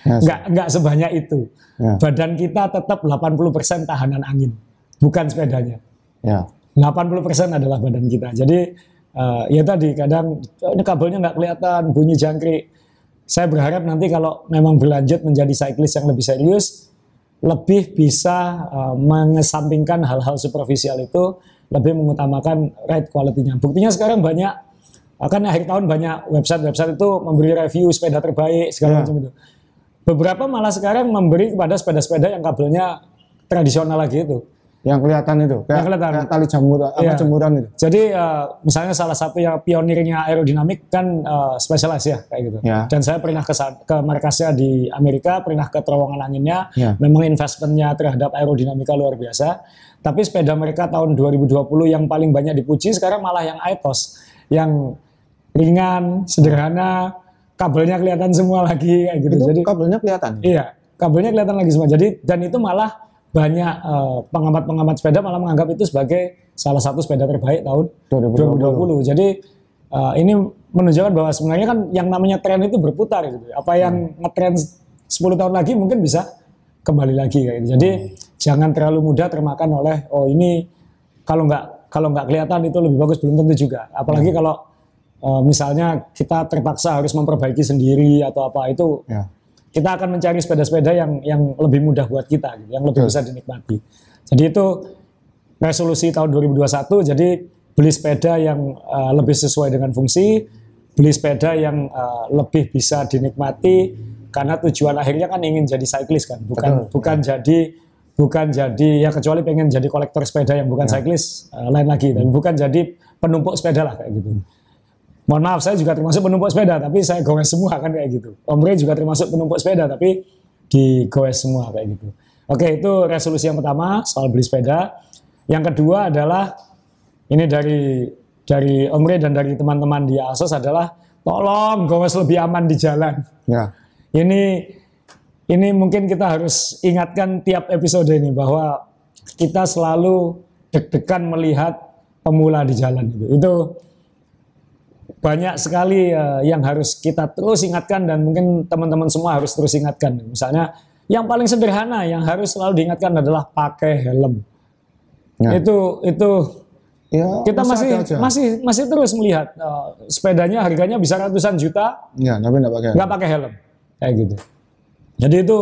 Ya, nggak nggak sebanyak itu Ya. badan kita tetap 80% tahanan angin bukan sepedanya ya. 80% adalah badan kita. Jadi eh, ya tadi kadang "Oh, ini kabelnya nggak kelihatan, bunyi jangkrik. Saya berharap nanti kalau memang berlanjut menjadi cyclist yang lebih serius, lebih bisa eh, mengesampingkan hal-hal superficial itu, lebih mengutamakan ride quality-nya. Buktinya sekarang banyak, akan akhir tahun banyak website-website itu memberi review sepeda terbaik segala Ya. macam itu. Beberapa malah sekarang memberi kepada sepeda-sepeda yang kabelnya tradisional lagi itu. Yang kelihatan itu, kayak, Yang kelihatan. kayak tali jamur, apa Iya. jemuran itu. Jadi eh, misalnya salah satu yang pionirnya aerodinamik kan eh, Specialized ya kayak gitu. Ya. Dan saya pernah ke ke markasnya di Amerika, pernah ke terowongan anginnya. Ya. Memang investmentnya terhadap aerodinamika luar biasa. Tapi sepeda mereka tahun 2020 yang paling banyak dipuji sekarang malah yang Aetos yang ringan, sederhana, kabelnya kelihatan semua lagi kayak gitu. Itu Jadi kabelnya kelihatan. Iya, kabelnya kelihatan lagi semua. Jadi dan itu malah banyak eh, pengamat-pengamat sepeda malah menganggap itu sebagai salah satu sepeda terbaik tahun 2020. 2020. Jadi eh, ini menunjukkan bahwa sebenarnya kan yang namanya tren itu berputar gitu. Apa yang ngetren 10 tahun lagi mungkin bisa kembali lagi kayak gitu. Jadi jangan terlalu mudah termakan oleh oh ini kalau nggak kalau nggak kelihatan itu lebih bagus belum tentu juga. Apalagi kalau eh, misalnya kita terpaksa harus memperbaiki sendiri atau apa itu Ya. kita akan mencari sepeda-sepeda yang yang lebih mudah buat kita, gitu, yang lebih bisa dinikmati. Jadi itu resolusi tahun 2021. Jadi beli sepeda yang uh, lebih sesuai dengan fungsi, beli sepeda yang uh, lebih bisa dinikmati, karena tujuan akhirnya kan ingin jadi cyclist kan, bukan Betul. bukan jadi bukan jadi ya kecuali pengen jadi kolektor sepeda yang bukan cyclist uh, lain lagi dan bukan jadi penumpuk sepeda lah kayak gitu. Mohon maaf, saya juga termasuk penumpuk sepeda, tapi saya goes semua kan kayak gitu. Om Ray juga termasuk penumpuk sepeda, tapi digoes semua kayak gitu. Oke, itu resolusi yang pertama soal beli sepeda. Yang kedua adalah ini dari dari Om Ray dan dari teman-teman di ASOS adalah tolong goes lebih aman di jalan. Ya. Ini ini mungkin kita harus ingatkan tiap episode ini bahwa kita selalu deg-degan melihat pemula di jalan itu. Itu banyak sekali eh, yang harus kita terus ingatkan dan mungkin teman-teman semua harus terus ingatkan. Misalnya yang paling sederhana yang harus selalu diingatkan adalah pakai helm. Ya. Itu itu Ya, kita masih aja. masih masih terus melihat eh, sepedanya harganya bisa ratusan juta Ya, tapi enggak pakai. nggak pakai helm kayak gitu. Jadi itu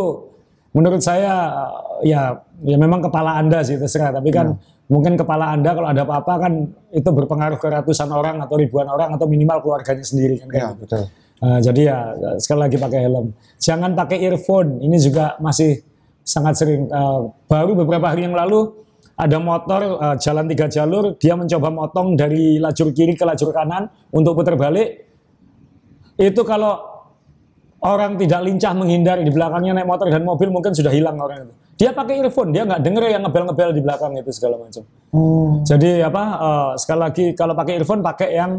menurut saya ya ya memang kepala anda sih terserah tapi kan mungkin kepala anda kalau ada apa-apa kan itu berpengaruh ke ratusan orang atau ribuan orang atau minimal keluarganya sendiri kan kayak Ya, gitu. betul. Eh, jadi ya sekali lagi pakai helm. Jangan pakai earphone. Ini juga masih sangat sering. Eh, baru beberapa hari yang lalu ada motor eh, jalan tiga jalur, dia mencoba motong dari lajur kiri ke lajur kanan untuk putar balik. Itu kalau orang tidak lincah menghindar di belakangnya naik motor dan mobil mungkin sudah hilang orang itu. Dia pakai earphone, dia nggak denger yang ngebel-ngebel di belakang itu segala macam. Oh. Jadi apa? eh, sekali lagi kalau pakai earphone pakai yang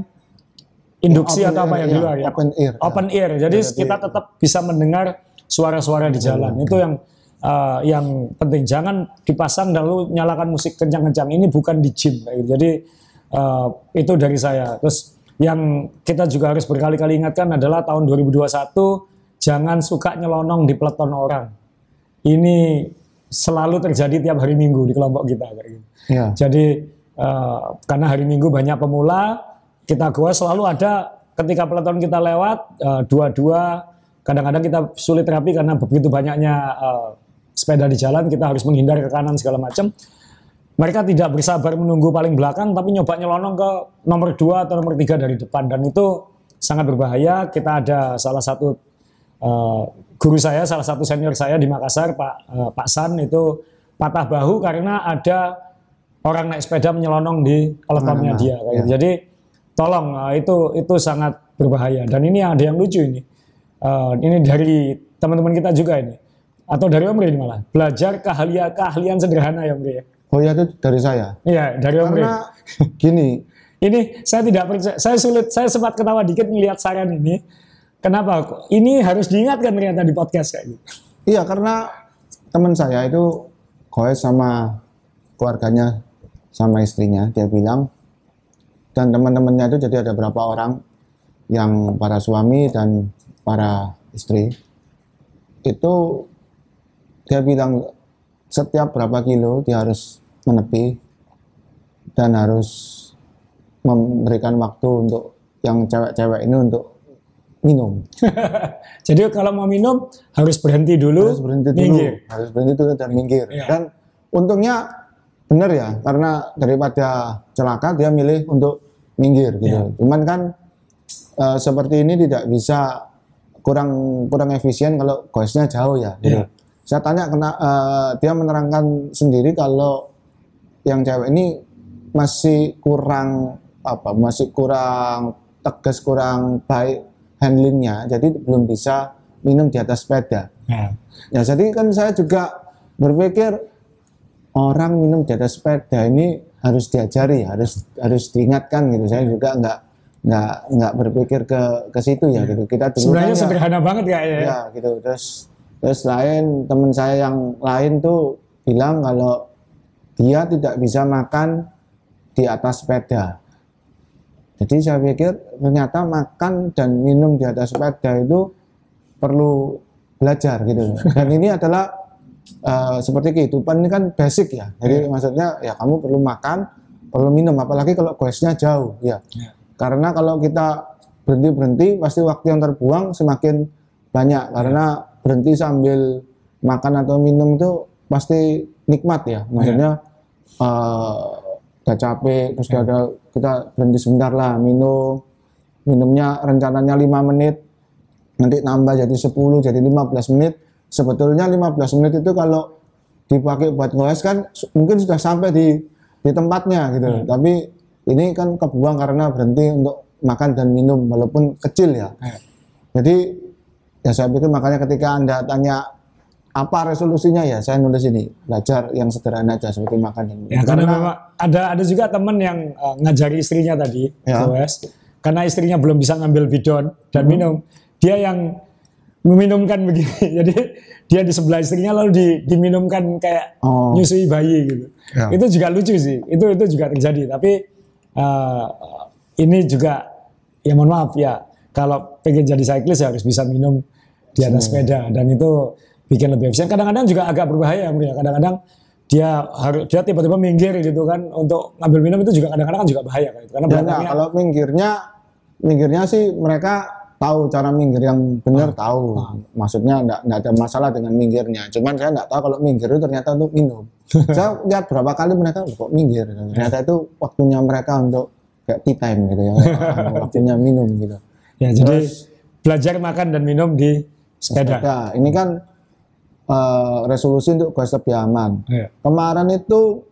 induksi Open atau apa yang di ya, luar ya. open ear. Open ear. Jadi kita tetap bisa mendengar suara-suara di jalan. Itu yang eh, yang penting. Jangan dipasang lalu nyalakan musik kencang-kencang. Ini bukan di gym. Jadi eh, itu dari saya. Terus yang kita juga harus berkali-kali ingatkan adalah tahun 2021 jangan suka nyelonong di peleton orang. Ini selalu terjadi tiap hari Minggu di kelompok kita kayak gitu. Ya. Jadi eh, karena hari Minggu banyak pemula, kita gua selalu ada ketika peleton kita lewat eh, dua-dua. Kadang-kadang kita sulit terapi karena begitu banyaknya eh, sepeda di jalan, kita harus menghindar ke kanan segala macam. Mereka tidak bersabar menunggu paling belakang, tapi nyoba nyelonong ke nomor dua atau nomor tiga dari depan dan itu sangat berbahaya. Kita ada salah satu eh, guru saya, salah satu senior saya di Makassar, Pak eh, Pak San itu patah bahu karena ada orang naik sepeda menyelonong di peletonnya Nah, dia. kayak gitu. Jadi tolong eh, itu itu sangat berbahaya. Dan ini ada yang lucu ini. Eh, ini dari teman-teman kita juga ini. Atau dari Om ini malah. Belajar keahlian, keahlian sederhana ya Om ya. Oh ya itu dari saya. Iya, dari Om. Karena gini, Ini saya tidak percaya, saya sulit, saya sempat ketawa dikit melihat saran ini. Kenapa? Ini harus diingatkan ternyata di podcast kayak gitu. Iya karena teman saya itu goes sama keluarganya sama istrinya dia bilang dan teman-temannya itu jadi ada berapa orang yang para suami dan para istri itu dia bilang setiap berapa kilo dia harus menepi dan harus memberikan waktu untuk yang cewek-cewek ini untuk minum Jadi kalau mau minum harus berhenti dulu, harus berhenti dulu minggir. harus berhenti dulu dan minggir Iya. dan untungnya benar ya karena daripada celaka dia milih untuk minggir gitu Iya. cuman kan eh, seperti ini tidak bisa kurang kurang efisien kalau goesnya jauh ya gitu. Iya. Saya tanya kena eh, dia menerangkan sendiri kalau yang cewek ini masih kurang apa masih kurang tegas kurang baik handlingnya jadi belum bisa minum di atas sepeda Nah, Ya jadi kan saya juga berpikir orang minum di atas sepeda ini harus diajari, harus harus diingatkan gitu. Saya juga nggak nggak nggak berpikir ke ke situ ya gitu. Kita dulu sebenarnya ya- sederhana banget ya, ya. ya gitu. Terus terus lain teman saya yang lain tuh bilang kalau dia tidak bisa makan di atas sepeda. Jadi saya pikir ternyata makan dan minum di atas sepeda itu perlu belajar gitu. Dan ini adalah eh, seperti kehidupan ini kan basic ya. Jadi maksudnya ya kamu perlu makan, perlu minum, apalagi kalau questnya jauh ya. Ya. Karena kalau kita berhenti berhenti, pasti waktu yang terbuang semakin banyak. Karena berhenti sambil makan atau minum itu pasti nikmat ya. Maksudnya eh, udah capek, terus udah ada kita berhenti sebentar lah minum. Minumnya rencananya 5 menit, nanti nambah jadi 10 jadi 15 menit sebetulnya 15 menit itu kalau dipakai buat ngoles kan mungkin sudah sampai di di tempatnya gitu Hmm. tapi ini kan kebuang karena berhenti untuk makan dan minum walaupun kecil ya Ya. jadi ya saya pikir makanya ketika anda tanya apa resolusinya ya saya nulis ini belajar yang sederhana aja seperti makan minum Ya, karena memang ada ada juga teman yang uh, ngajari istrinya tadi, Ya. karena istrinya belum bisa ngambil bidon dan Hmm. minum, dia yang meminumkan begini. Jadi dia di sebelah istrinya lalu di, diminumkan kayak Oh. nyusui bayi gitu. Ya. Itu juga lucu sih. Itu itu juga terjadi. Tapi uh, ini juga ya mohon maaf ya kalau pengen jadi cyclist ya harus bisa minum di atas sepeda dan itu bikin lebih efisien. Kadang-kadang juga agak berbahaya ya. Kadang-kadang dia harus dia tiba-tiba minggir gitu kan untuk ngambil minum itu juga kadang-kadang juga bahaya kan. Karena Ya, nah, kalau minggirnya, minggirnya sih mereka tahu cara minggir yang benar tahu. Maksudnya enggak, enggak ada masalah dengan minggirnya. Cuman saya enggak tahu kalau minggir itu ternyata untuk minum. saya lihat berapa kali mereka "Loh, kok minggir. Ternyata itu waktunya mereka untuk kayak tea time gitu ya. waktunya minum gitu. Ya jadi belajar makan dan minum di sepeda. Nah, ini kan eh, resolusi untuk gas lebih aman. Ya. Kemarin itu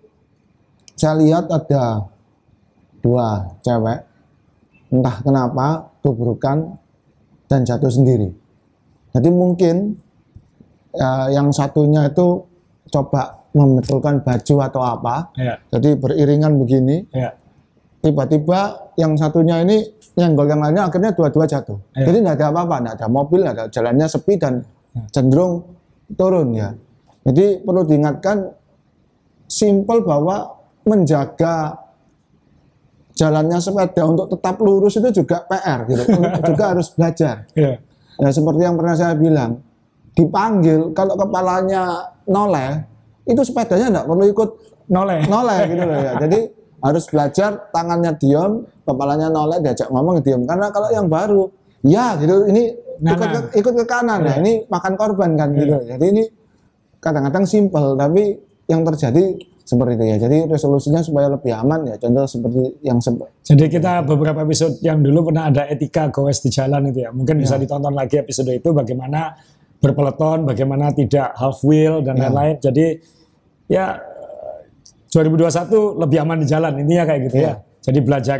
saya lihat ada dua cewek, entah kenapa tubrukan dan jatuh sendiri. Jadi mungkin eh, yang satunya itu coba membetulkan baju atau apa, Ya. jadi beriringan begini. Ya. Tiba-tiba yang satunya ini nyenggol yang lainnya akhirnya dua-dua jatuh. Iya. Jadi tidak ada apa-apa, tidak ada mobil, tidak ada jalannya sepi dan cenderung turun ya. Jadi perlu diingatkan simpel bahwa menjaga jalannya sepeda untuk tetap lurus itu juga PR gitu. juga harus belajar. Ya. Ya seperti yang pernah saya bilang, dipanggil kalau kepalanya noleh, itu sepedanya tidak perlu ikut Noleh. noleh gitu loh ya. Jadi harus belajar tangannya diam, kepalanya noleh diajak ngomong diam. Karena kalau yang baru, ya gitu ini ikut ke, Kanan. ikut ke kanan ya. Ini makan korban kan gitu. Jadi ini kadang-kadang simpel tapi yang terjadi seperti itu ya. Jadi resolusinya supaya lebih aman ya. Contoh seperti yang sep- Jadi kita beberapa episode yang dulu pernah ada etika goes di jalan itu ya. Mungkin bisa ditonton lagi episode itu bagaimana berpeloton, bagaimana tidak half wheel dan lain-lain. Jadi ya 2021 lebih aman di jalan intinya kayak gitu ya. Jadi belajar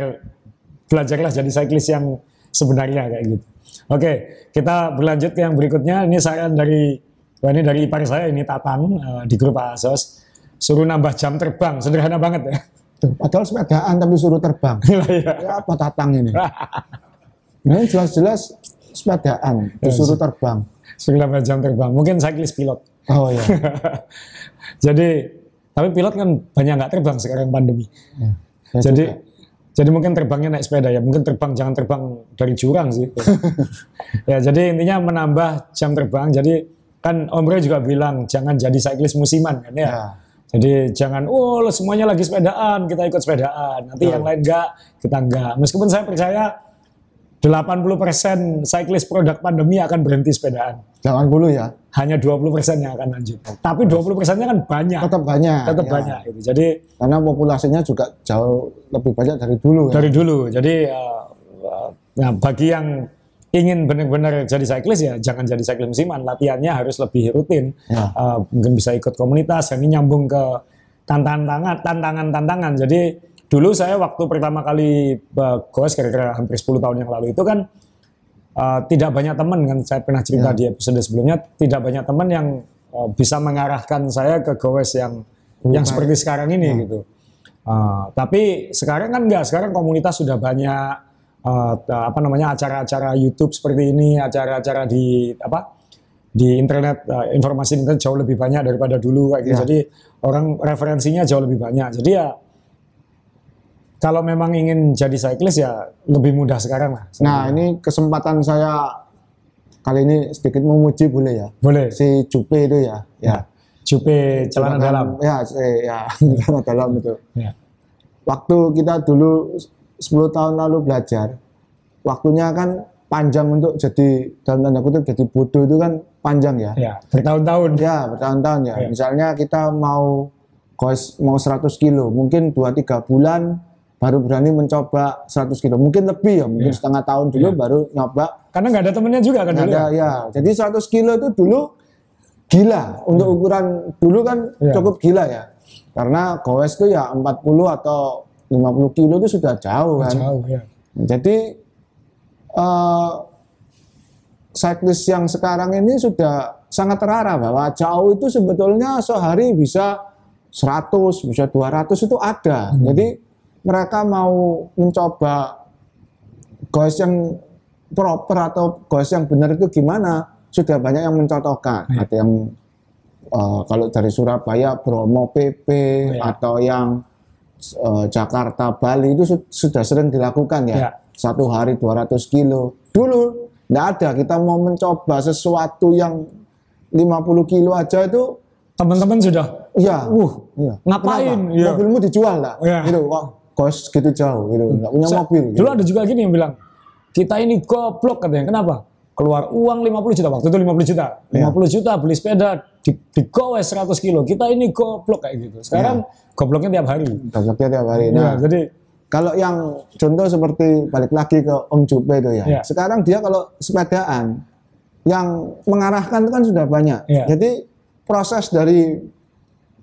belajarlah jadi cyclist yang sebenarnya kayak gitu. Oke, kita berlanjut ke yang berikutnya. Ini saran dari wah ini dari ipar saya ini Tatang eh, di grup Asos. Suruh nambah jam terbang, sederhana banget ya. Tuh, padahal sepedaan tapi suruh terbang. Lah, ya. ya apa tatang ini? Nah, ini jelas-jelas sepedaan, disuruh terbang. 9 jam terbang. Mungkin cyclist pilot. Oh ya. Jadi, tapi pilot kan banyak nggak terbang sekarang pandemi. Ya, jadi, juga. jadi mungkin terbangnya naik sepeda ya. Mungkin terbang jangan terbang dari jurang sih. ya, jadi intinya menambah jam terbang. Jadi kan Om Roy juga bilang jangan jadi cyclist musiman kan ya. Ya. Jadi jangan, oh lo semuanya lagi sepedaan, kita ikut sepedaan. Nanti yang lain enggak, kita enggak. Meskipun saya percaya 80% cyclist produk pandemi akan berhenti sepedaan. 80 ya. Hanya 20% yang akan lanjut. Tapi 20%-nya kan banyak. Tetap banyak. Tetap ya. banyak. Gitu. Jadi Karena populasinya juga jauh lebih banyak dari dulu. ya. dari dulu. Jadi uh, uh, nah, bagi yang ingin benar-benar jadi cyclist ya jangan jadi cyclist musiman. Latihannya harus lebih rutin. Ya. Uh, mungkin bisa ikut komunitas. Ini nyambung ke tantangan tantangan-tantangan. Jadi dulu saya waktu pertama kali uh, goes kira-kira hampir 10 tahun yang lalu itu kan uh, tidak banyak teman kan saya pernah cerita di episode sebelumnya tidak banyak teman yang uh, bisa mengarahkan saya ke goes yang yang seperti sekarang ini gitu. Uh, tapi sekarang kan enggak, sekarang komunitas sudah banyak uh, apa namanya acara-acara YouTube seperti ini, acara-acara di apa di internet uh, informasi internet jauh lebih banyak daripada dulu kayak gitu. Ya. Jadi orang referensinya jauh lebih banyak. Jadi ya kalau memang ingin jadi cyclist ya lebih mudah sekarang lah. Nah, ini kesempatan saya kali ini sedikit memuji boleh ya. Boleh. Si Jupe itu ya. Ya. Jupe celana dalam. Ya, ya, celana dalam itu. Ya. Waktu kita dulu 10 tahun lalu belajar, waktunya kan panjang untuk jadi dalam tanda kutip jadi bodoh itu kan panjang ya. Ya, bertahun-tahun. Ya, bertahun-tahun ya. Ya. Misalnya kita mau goes mau 100 kilo, mungkin 2-3 bulan baru berani mencoba 100 kilo. Mungkin lebih ya, mungkin setengah tahun dulu baru nyoba. Karena nggak ada temennya juga kan dulu. ada ya. Jadi 100 kilo itu dulu gila. Untuk ukuran dulu kan Ya. cukup gila ya. Karena goes itu ya 40 atau 50 kilo itu sudah jauh kan. Jauh ya. Jadi eh cyclist yang sekarang ini sudah sangat terarah bahwa jauh itu sebetulnya sehari bisa 100, bisa 200 itu ada. Jadi mereka mau mencoba goes yang proper atau goes yang benar itu gimana? Sudah banyak yang mencontohkan. Ada yang eh, kalau dari Surabaya Bromo PP Ya. atau yang eh, Jakarta Bali itu su- sudah sering dilakukan ya. Ya. Satu hari 200 kilo. Dulu nggak ada. Kita mau mencoba sesuatu yang 50 kilo aja itu Teman-teman sudah, ya. uh, Iya. Ngapain? Kenapa? Iya. Mobilmu dijual lah. Iya. Gitu kok kos gitu jauh gitu. Nggak punya Sa- mobil. gitu. Dulu ada juga gini yang bilang, kita ini goblok katanya. Kenapa? Keluar uang 50 juta, waktu itu 50 juta. Iya. 50 juta beli sepeda, di, digowes 100 kilo. Kita ini goblok kayak gitu. Sekarang gobloknya tiap hari. Gobloknya tiap hari. Ya, Nah, jadi kalau yang contoh seperti balik lagi ke Om Jupe itu ya. Iya. Sekarang dia kalau sepedaan yang mengarahkan itu kan sudah banyak. Iya. Jadi proses dari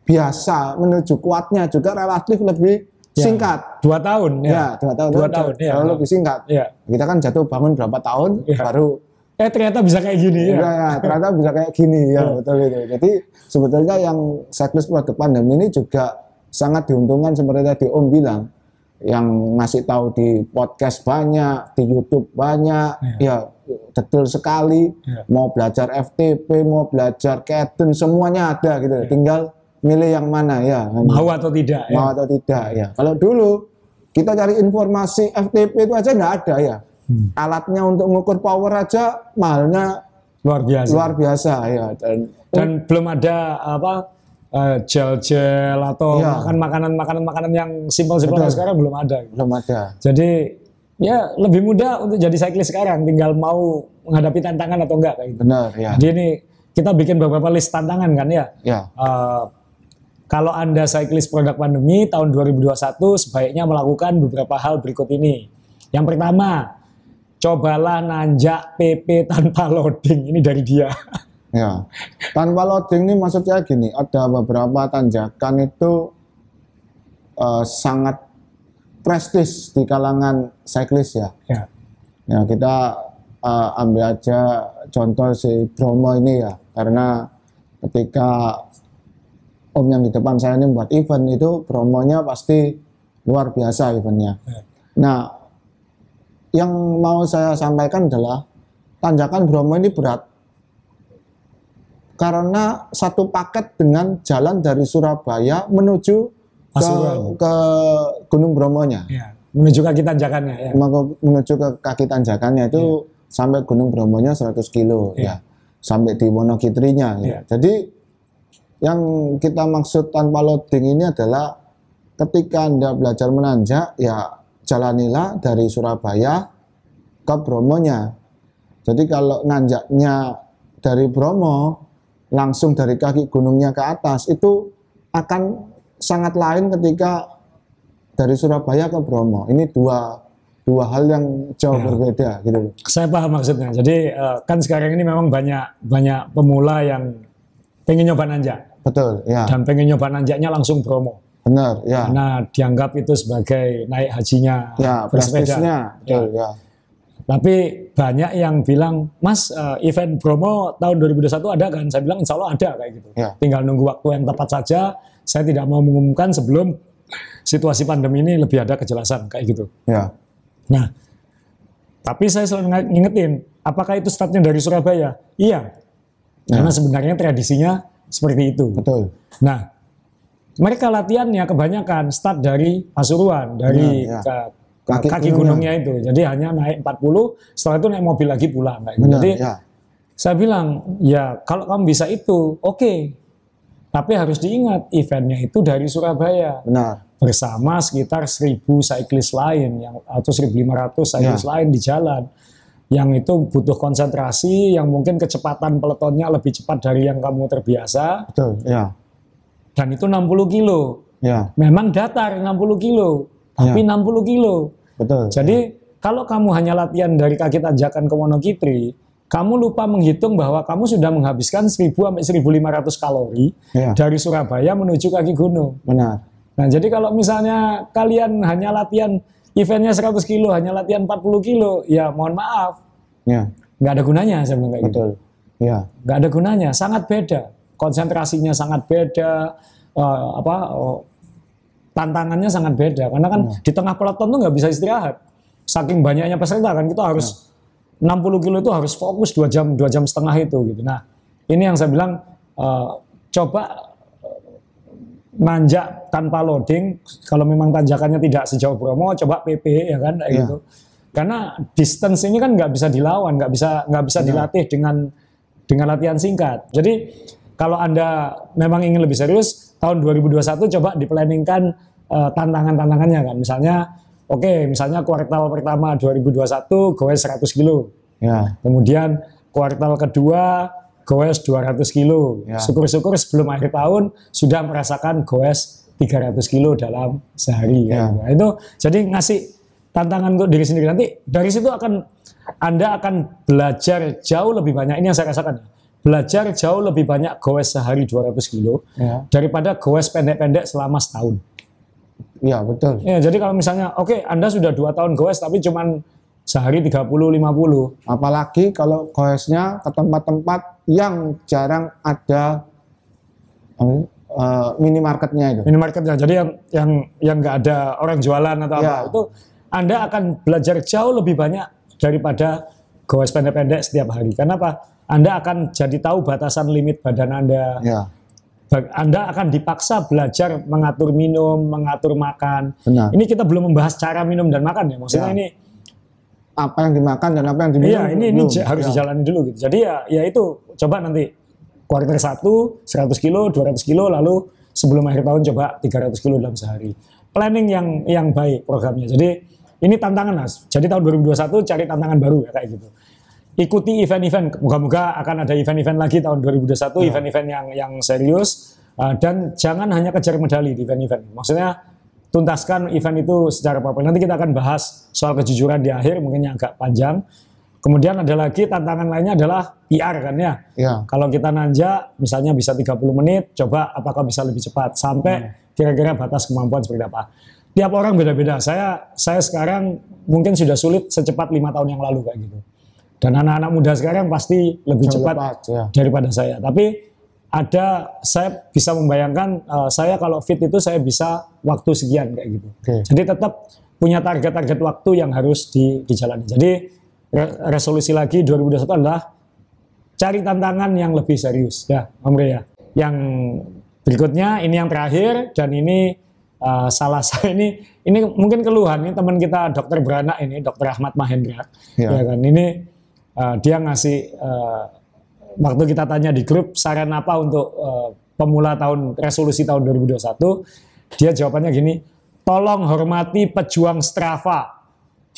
biasa menuju kuatnya juga relatif lebih Ya. singkat. dua tahun ya. Ya, dua tahun. Dua Itu tahun, jauh- ya. jauh lebih singkat. Iya. Kita kan jatuh bangun berapa tahun Iya. baru Eh ternyata bisa kayak gini ya. Ya, ya, ternyata bisa kayak gini ya, betul itu. Jadi sebetulnya yang cyclist produk pandemi ini juga sangat diuntungkan seperti tadi Om bilang, yang ngasih tahu di podcast banyak, di YouTube banyak, ya detail sekali. Ya. Mau belajar FTP, mau belajar Katen, semuanya ada gitu. Tinggal milih yang mana ya. Mau atau tidak ya. Mau atau tidak ya. Kalau dulu kita cari informasi FTP itu aja nggak ada ya. Hmm. Alatnya untuk mengukur power aja mahalnya Luar biasa. luar biasa ya dan Dan belum ada apa eh, gel-gel atau Iya. makan makanan-makanan makanan yang simpel-simpel kayak sekarang belum ada. belum ada. Jadi ya lebih mudah untuk jadi cyclist sekarang, tinggal mau menghadapi tantangan atau enggak kayak gitu. Benar ya. Jadi ini kita bikin beberapa list tantangan kan ya. Ya. Eh, kalau Anda cyclist produk pandemi tahun 2021 sebaiknya melakukan beberapa hal berikut ini. Yang pertama, cobalah nanjak PP tanpa loading. Ini dari dia. Ya. Tanpa loading ini maksudnya gini, ada beberapa tanjakan itu eh, sangat prestis di kalangan cyclist ya. ya. Ya kita eh, ambil aja contoh si Bromo ini ya, karena ketika Om yang di depan saya ini buat event itu promonya pasti luar biasa eventnya. Ya. Nah, yang mau saya sampaikan adalah tanjakan Bromo ini berat karena satu paket dengan jalan dari Surabaya menuju ke, Pasuruan. ke Gunung Bromonya. Ya, menuju kaki tanjakannya ya. Menuju ke kaki tanjakannya itu sampai Gunung Bromonya 100 kilo Iya. ya. Sampai di Wonokitrinya ya. Iya. Jadi yang kita maksud tanpa loading ini adalah ketika Anda belajar menanjak ya jalanilah dari Surabaya ke Bromonya. Jadi kalau nanjaknya dari Bromo langsung dari kaki gunungnya ke atas itu akan sangat lain ketika dari Surabaya ke Bromo. Ini dua dua hal yang jauh Ya. berbeda gitu. Saya paham maksudnya. Jadi eh, kan sekarang ini memang banyak banyak pemula yang pengen nyoba nanjak Betul, ya. dan pengen nyoba nanjaknya langsung promo Benar, ya. karena dianggap itu sebagai naik hajinya Ya, bersepeda. prestisnya. Betul, ya. Tapi banyak yang bilang, Mas eh, event promo tahun 2021 ada kan? Saya bilang insya Allah ada kayak gitu. Ya. Tinggal nunggu waktu yang tepat saja. Saya tidak mau mengumumkan sebelum situasi pandemi ini lebih ada kejelasan kayak gitu. Ya. Nah, tapi saya selalu ng- ngingetin, apakah itu startnya dari Surabaya? Iya, karena sebenarnya tradisinya seperti itu. Betul. Nah, mereka latihannya kebanyakan start dari Pasuruan, dari Ya, ya. Kaki kaki, gunungnya itu. Jadi hanya naik 40, setelah itu naik mobil lagi pulang. kayak gitu. Benar, Jadi ya. saya bilang, ya kalau kamu bisa itu, oke. Tapi harus diingat, eventnya itu dari Surabaya Benar. bersama sekitar 1000 cyclist lain yang atau 1500 cyclist Ya. lain di jalan yang itu butuh konsentrasi yang mungkin kecepatan peletonnya lebih cepat dari yang kamu terbiasa Betul, ya. dan itu 60 kilo Ya, memang datar 60 kilo tapi Ya. 60 kilo betul. jadi kalau kamu hanya latihan dari kaki tanjakan ke Wonokitri kamu lupa menghitung bahwa kamu sudah menghabiskan 1000 sampai 1500 kalori Ya, dari Surabaya menuju kaki gunung benar. Nah, jadi kalau misalnya kalian hanya latihan eventnya 100 kilo, hanya latihan 40 kilo, ya mohon maaf, Ya, nggak ada gunanya saya bilang kayak gitu. betul. Ya, Nggak ada gunanya, sangat beda. Konsentrasinya sangat beda, eh, apa oh, tantangannya sangat beda. Karena kan di tengah peloton tuh nggak bisa istirahat. Saking banyaknya peserta kan kita harus 60 kilo itu harus fokus dua jam dua jam setengah itu gitu. Nah ini yang saya bilang eh, coba nanjak tanpa loading kalau memang tanjakannya tidak sejauh Bromo coba PP ya kan kayak Ya. gitu. Karena distance ini kan nggak bisa dilawan nggak bisa nggak bisa dilatih dengan dengan latihan singkat. Jadi kalau anda memang ingin lebih serius tahun 2021 coba diplanningkan eh, tantangan-tantangannya kan. Misalnya oke misalnya kuartal pertama 2021 goes 100 kilo. Ya, Kemudian kuartal kedua goes 200 kilo. Ya. Syukur-syukur sebelum akhir tahun sudah merasakan goes 300 kilo dalam sehari. Ya. Nah, itu jadi ngasih tantangan untuk diri sendiri. Nanti dari situ akan Anda akan belajar jauh lebih banyak. Ini yang saya rasakan. Belajar jauh lebih banyak goes sehari 200 kilo ya, daripada goes pendek-pendek selama setahun. ya, betul. Ya, jadi kalau misalnya, oke Anda sudah dua tahun goes tapi cuman sehari 30-50. Apalagi kalau goesnya ke tempat-tempat yang jarang ada apa eh, minimarketnya itu. minimarketnya. Jadi yang yang yang nggak ada orang jualan atau apa Ya. itu Anda akan belajar jauh lebih banyak daripada goes pendek-pendek setiap hari. Kenapa? Anda akan jadi tahu batasan limit badan Anda. Ya, Anda akan dipaksa belajar mengatur minum, mengatur makan. benar. Ini kita belum membahas cara minum dan makan ya. Maksudnya Ya. ini Apa yang dimakan dan apa yang diminum? Iya, ini ini belum. harus Ya. dijalani dulu gitu. Jadi ya ya itu coba nanti kuartal 1 100 kilo, 200 kilo lalu sebelum akhir tahun coba 300 kilo dalam sehari. Planning yang yang baik programnya. Jadi ini tantangan Mas. Jadi tahun 2021 cari tantangan baru ya kayak gitu. Ikuti event-event. Moga-moga akan ada event-event lagi tahun 2021, event-event yang yang serius Uh, dan jangan hanya kejar medali di event-event. Maksudnya tuntaskan event itu secara proper. Nanti kita akan bahas soal kejujuran di akhir, mungkin yang agak panjang. Kemudian ada lagi tantangan lainnya adalah PR kan ya. Ya, Kalau kita nanjak misalnya bisa 30 menit, coba apakah bisa lebih cepat sampai kira-kira batas kemampuan seperti apa. Tiap orang beda-beda. Saya saya sekarang mungkin sudah sulit secepat lima tahun yang lalu kayak gitu. Dan anak-anak muda sekarang pasti lebih Jauh cepat lepas, ya. daripada saya. Tapi ada saya bisa membayangkan eh, saya kalau fit itu saya bisa waktu sekian kayak gitu. Oke. Jadi tetap punya target-target waktu yang harus di, dijalani. Jadi re- resolusi lagi 2021 adalah cari tantangan yang lebih serius ya Om Rey ya. Yang berikutnya ini yang terakhir dan ini uh, salah saya ini ini mungkin keluhan ini teman kita dokter beranak ini dokter Ahmad Mahendra Ya. ya kan ini uh, dia ngasih uh, waktu kita tanya di grup saran apa untuk uh, pemula tahun resolusi tahun 2021 dia jawabannya gini tolong hormati pejuang Strava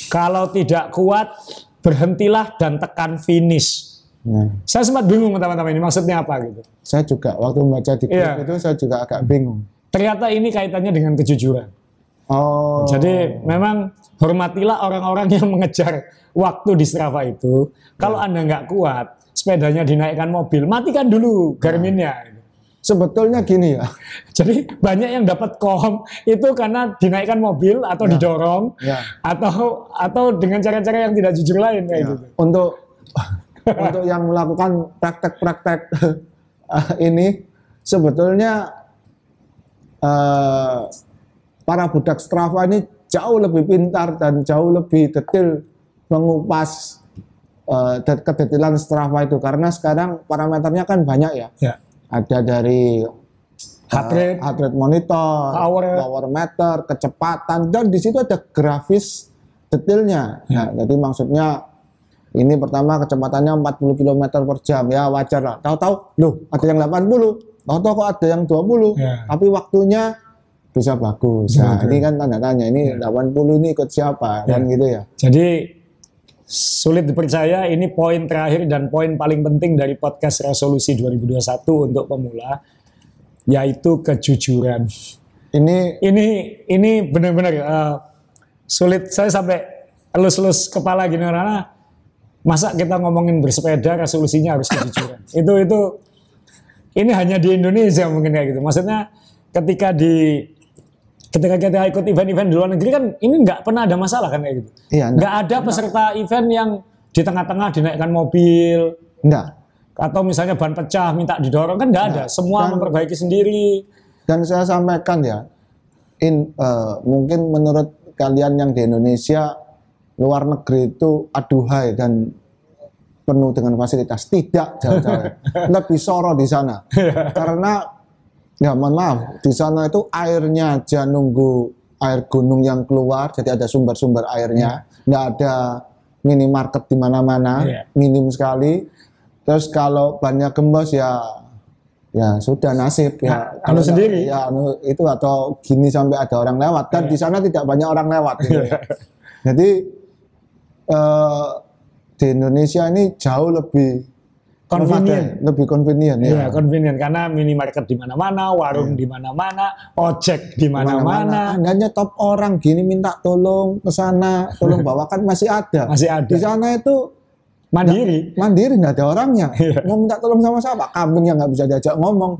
kalau tidak kuat berhentilah dan tekan finish Nah, saya sempat bingung teman-teman ini maksudnya apa gitu saya juga waktu membaca di grup Iya. itu saya juga agak bingung. ternyata ini kaitannya dengan kejujuran Oh. Jadi memang hormatilah orang-orang yang mengejar waktu di Strava itu. Kalau Anda nggak kuat, sepedanya dinaikkan mobil, matikan dulu Garminnya. sebetulnya gini ya. Jadi banyak yang dapat kom itu karena dinaikkan mobil atau didorong Ya. atau atau dengan cara-cara yang tidak jujur lain kayak Ya. gitu. Untuk untuk yang melakukan praktek-praktek eh, ini sebetulnya eh, para budak Strava ini jauh lebih pintar dan jauh lebih detail mengupas det- kedetailan Strava itu karena sekarang parameternya kan banyak ya. Ya. Ada dari Heart eh, rate, heart rate monitor, Power. power meter, kecepatan dan di situ ada grafis detailnya. Nah, jadi maksudnya ini pertama kecepatannya 40 km per jam ya wajar lah. Tahu-tahu, loh ada yang 80, tahu-tahu kok ada yang 20, Ya. tapi waktunya bisa bagus. Nah, ini kan tanda tanya, ini 80 ini ikut siapa kan gitu ya. Jadi sulit dipercaya ini poin terakhir dan poin paling penting dari podcast resolusi 2021 untuk pemula yaitu kejujuran. Ini ini ini benar-benar eh, sulit. Saya sampai elus-elus kepala gini karena masa kita ngomongin bersepeda resolusinya harus kejujuran? Itu itu ini hanya di Indonesia mungkin kayak gitu. Maksudnya ketika di ketika kita ikut event-event di luar negeri kan ini nggak pernah ada masalah kan kayak gitu iya nggak ada peserta event yang di tengah-tengah dinaikkan mobil enggak. atau misalnya ban pecah minta didorong kan nggak ada semua dan- memperbaiki sendiri Dan saya sampaikan ya, in, eh, mungkin menurut kalian yang di Indonesia, luar negeri itu aduhai dan penuh dengan fasilitas. Tidak jauh-jauh. Lebih soro di sana. Karena, ya mohon maaf, di sana itu airnya aja nunggu air gunung yang keluar, jadi ada sumber-sumber airnya. Nggak ada minimarket di mana-mana, Iya. minim sekali. Terus kalau banyak gembos ya ya sudah nasib ya. Nah, Kalau anu sendiri. Ya anu itu atau gini sampai ada orang lewat dan Iya. di sana tidak banyak orang lewat. gitu ya. Jadi eh, di Indonesia ini jauh lebih Convenient. lebih convenient ya. Iya, convenient karena minimarket di mana-mana, warung di mana-mana, ojek di mana-mana, Anda nyetop orang gini minta tolong ke sana, tolong bawakan masih ada. masih ada. Di sana itu Mandiri. mandiri nggak ada orangnya. Iya. Mau minta tolong sama siapa? Kambing yang nggak bisa diajak ngomong.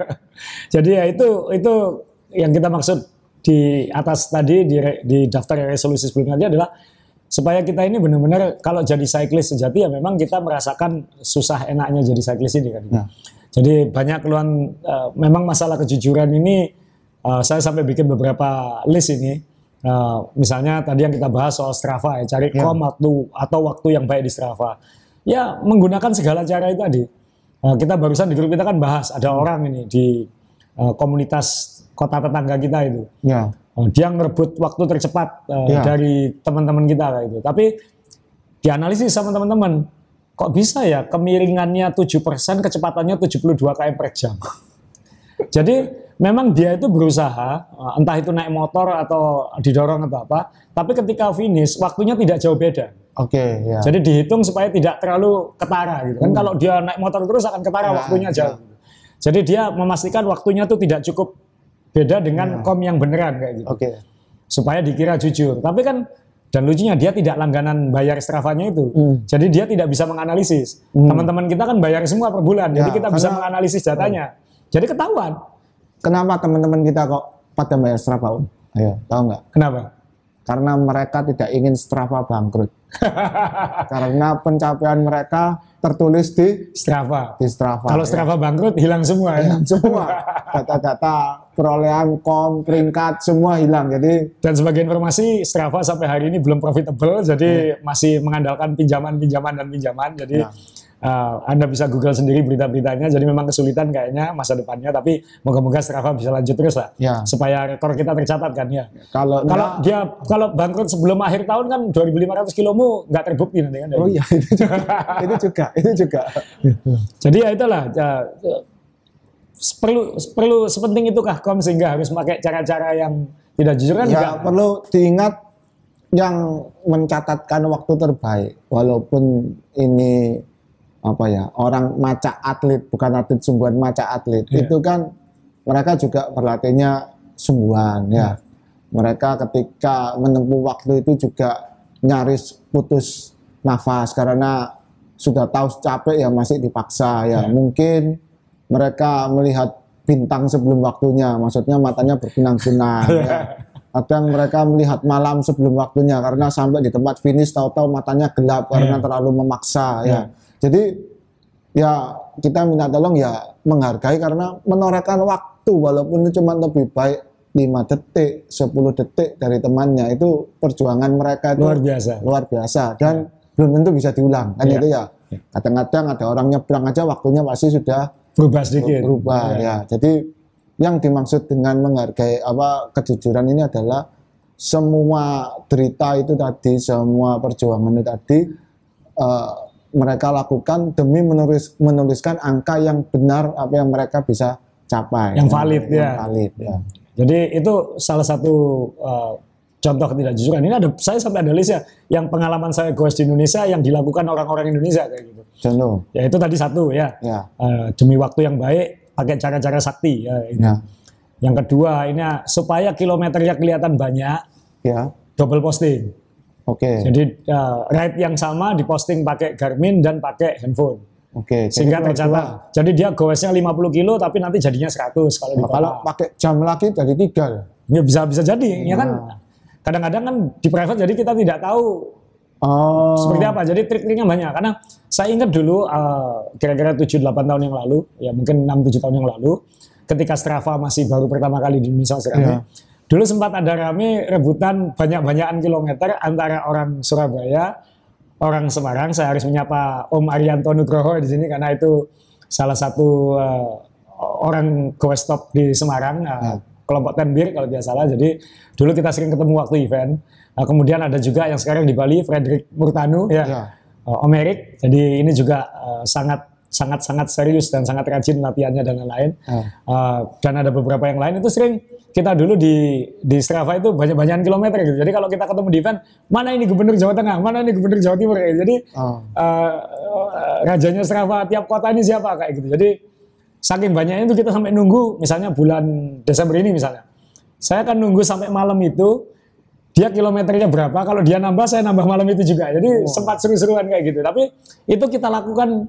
Jadi ya itu itu yang kita maksud di atas tadi di, di daftar resolusi sebelumnya adalah supaya kita ini benar-benar kalau jadi cyclist sejati ya memang kita merasakan susah enaknya jadi cyclist ini kan. Ya. Jadi banyak keluhan eh, memang masalah kejujuran ini eh, saya sampai bikin beberapa list ini. Eh, misalnya tadi yang kita bahas soal Strava ya, cari Ya. kom waktu atau waktu yang baik di Strava. Ya menggunakan segala cara itu tadi. Eh, kita barusan di grup kita kan bahas ada orang ini di eh, komunitas kota tetangga kita itu. Oh, dia ngerebut waktu tercepat eh, Iya. dari teman-teman kita kayak gitu. Tapi dianalisis sama teman-teman, kok bisa ya kemiringannya 7%, kecepatannya 72 km per jam. Jadi memang dia itu berusaha, eh, entah itu naik motor atau didorong atau apa, tapi ketika finish waktunya tidak jauh beda. oke ya. Jadi dihitung supaya tidak terlalu ketara gitu kan. Kalau dia naik motor terus akan ketara Ya, waktunya ya. jauh. Jadi dia memastikan waktunya tuh tidak cukup beda dengan kom yang beneran kayak gitu. Oke. Supaya dikira jujur. Tapi kan dan lucunya dia tidak langganan bayar Strava-nya itu. Hmm. Jadi dia tidak bisa menganalisis. Teman-teman kita kan bayar semua per bulan. Jadi Ya, kita bisa karena- menganalisis datanya. Jadi ketahuan. Kenapa teman-teman kita kok pada bayar Strava? Om? Ayo, tahu nggak? Kenapa? Karena mereka tidak ingin Strava bangkrut. Karena pencapaian mereka tertulis di Strava. di Strava. Kalau ya. Strava bangkrut hilang semua ya. semua data-data perolehan kom, peringkat semua hilang. Jadi Dan sebagai informasi, Strava sampai hari ini belum profitable, jadi masih mengandalkan pinjaman-pinjaman dan pinjaman. Jadi Ya. Uh, Anda bisa Google sendiri berita-beritanya. Jadi memang kesulitan kayaknya masa depannya, tapi moga-moga Strava bisa lanjut terus lah, Ya. supaya rekor kita tercatat kan ya. kalau Kalau enggak- dia kalau bangkrut sebelum akhir tahun kan 2.500 kilomu nggak terbukti nanti kan. oh iya itu juga, itu juga, itu juga. Jadi ya itulah ya, ya, perlu perlu sepenting itukah kom sehingga harus pakai cara-cara yang tidak jujur kan Ya enggak. perlu diingat yang mencatatkan waktu terbaik, walaupun ini apa ya orang maca atlet bukan atlet sungguhan maca atlet Iya. itu kan mereka juga berlatihnya sungguhan ya mereka ketika menempuh waktu itu juga nyaris putus nafas karena sudah tahu capek ya masih dipaksa ya Iya. mungkin mereka melihat bintang sebelum waktunya maksudnya matanya berkunang-kunang ya. kadang mereka melihat malam sebelum waktunya karena sampai di tempat finish tahu-tahu matanya gelap karena Iya. terlalu memaksa Iya. ya jadi ya kita minta tolong ya menghargai karena menorehkan waktu walaupun itu cuma lebih baik 5 detik, 10 detik dari temannya itu perjuangan mereka itu Luar biasa. luar biasa dan belum tentu bisa diulang kan Iya. itu ya. Kadang-kadang ada orang nyebrang aja waktunya pasti sudah Berubah sedikit. berubah Iya. ya. Jadi yang dimaksud dengan menghargai apa kejujuran ini adalah semua derita itu tadi, semua perjuangan itu tadi eh, mereka lakukan demi menulis menuliskan angka yang benar apa yang mereka bisa capai. Yang valid, yang ya. valid ya. Jadi itu salah satu uh, contoh ketidakjujuran. Ini ada saya sampai ada list ya yang pengalaman saya goes di Indonesia yang dilakukan orang-orang Indonesia kayak gitu. Contoh. Ya itu tadi satu ya. Ya. Uh, demi waktu yang baik pakai cara-cara sakti ya. ini. Ya. Yang kedua ini ya, supaya kilometernya kelihatan banyak Ya. double posting. Oke. Jadi uh, ride yang sama diposting pakai Garmin dan pakai handphone. Oke. Jadi Sehingga tercatat. Jadi dia goesnya 50 kilo tapi nanti jadinya 100 kalau Nah, kalau pakai jam lagi jadi tiga. Ya bisa bisa jadi ya kan. Nah. Kadang-kadang kan di private jadi kita tidak tahu Oh. seperti apa. Jadi trik-triknya banyak karena saya ingat dulu uh, kira-kira 7 8 tahun yang lalu, ya mungkin 6 7 tahun yang lalu ketika Strava masih baru pertama kali di Indonesia masih rame. Dulu sempat ada rame rebutan banyak-banyakan kilometer antara orang Surabaya, orang Semarang. Saya harus menyapa Om Arianto Nugroho di sini karena itu salah satu uh, orang go stop di Semarang, uh, kelompok Tenbir kalau tidak salah. Jadi dulu kita sering ketemu waktu event. Uh, kemudian ada juga yang sekarang di Bali, Frederick Murtanu, ya. Ya. Uh, Om Erik. Jadi ini juga uh, sangat sangat sangat serius dan sangat rajin latihannya dan lain-lain. Uh, dan ada beberapa yang lain itu sering kita dulu di di Strava itu banyak-banyakan kilometer gitu. Jadi kalau kita ketemu di event, mana ini gubernur Jawa Tengah, mana ini gubernur Jawa Timur kayak gitu. Jadi Oh. uh, rajanya Strava tiap kota ini siapa kayak gitu. Jadi saking banyaknya itu kita sampai nunggu misalnya bulan Desember ini misalnya. Saya akan nunggu sampai malam itu dia kilometernya berapa, kalau dia nambah saya nambah malam itu juga. Jadi sempat seru-seruan kayak gitu. Tapi itu kita lakukan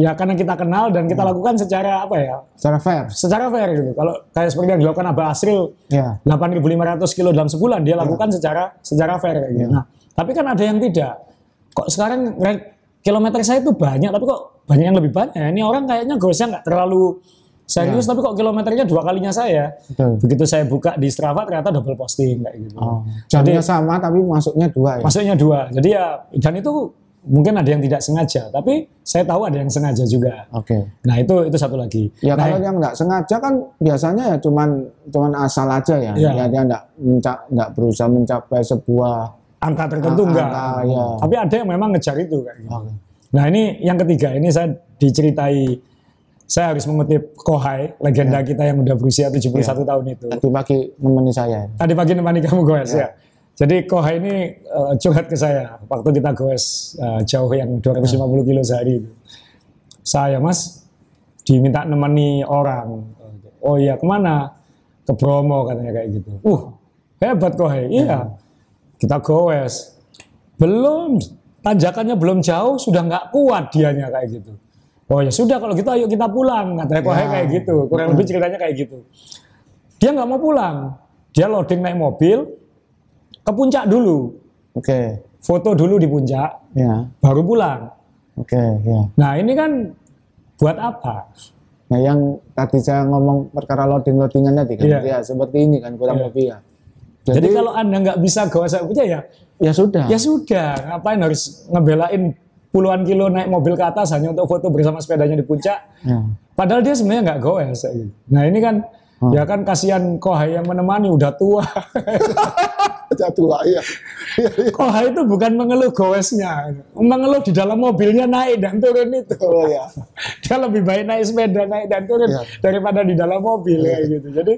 ya karena kita kenal dan kita lakukan secara apa ya? Secara fair. Secara fair gitu. Kalau kayak seperti yang dilakukan Abah Asril Ya. 8.500 kilo dalam sebulan dia lakukan secara secara fair kayak gitu. Iya. Nah, tapi kan ada yang tidak. Kok sekarang kilometer saya itu banyak, tapi kok banyak yang lebih banyak. Ini orang kayaknya goalsnya nggak terlalu serius, tapi kok kilometernya dua kalinya saya. Betul. Begitu saya buka di Strava ternyata double posting kayak gitu. Oh. Jamnya sama tapi masuknya dua ya. Maksudnya dua. Jadi ya dan itu mungkin ada yang tidak sengaja, tapi saya tahu ada yang sengaja juga. Oke. Nah itu itu satu lagi. Ya nah, kalau yang nggak sengaja kan biasanya ya cuman cuman asal aja ya. Iya. Ya dia nggak menca- nggak berusaha mencapai sebuah angka tertentu Ah, enggak. angka, ya. Tapi ada yang memang ngejar itu kayak gitu. Oke. Nah ini yang ketiga ini saya diceritai saya harus mengutip Kohai legenda kita yang udah berusia 71 tahun itu. tadi pagi nemeni saya. Tadi pagi nemani kamu goes ya. Jadi Kohai ini eh, curhat ke saya waktu kita goes eh, jauh yang 250 kilo sehari itu. Saya mas diminta nemani orang. Oh iya ke mana? Ke Bromo katanya kayak gitu. Uh hebat Kohai. Iya. Kita goes. Belum tanjakannya belum jauh sudah nggak kuat dianya kayak gitu. Oh ya sudah kalau gitu ayo kita pulang katanya Kohai Ya. kayak gitu. Kurang lebih ceritanya kayak gitu. Dia nggak mau pulang. Dia loading naik mobil ke puncak dulu. Oke. Foto dulu di puncak, Ya. baru pulang. Oke, ya. Nah ini kan buat apa? Nah yang tadi saya ngomong perkara loading-loadingan tadi kan, Iya. ya seperti ini kan kurang Iya. lebih ya. Jadi, Jadi, kalau anda nggak bisa goes saya punya ya, ya sudah. ya sudah. Ngapain harus ngebelain puluhan kilo naik mobil ke atas hanya untuk foto bersama sepedanya di puncak? Ya. Padahal dia sebenarnya nggak goes. Nah ini kan, Hmm. ya kan kasihan Kohai yang menemani udah tua. Jatuh lah ya. Kohai itu bukan mengeluh goesnya, mengeluh di dalam mobilnya naik dan turun itu. Oh ya. Dia lebih baik naik sepeda naik dan turun Iya. daripada di dalam mobil kayak gitu. Jadi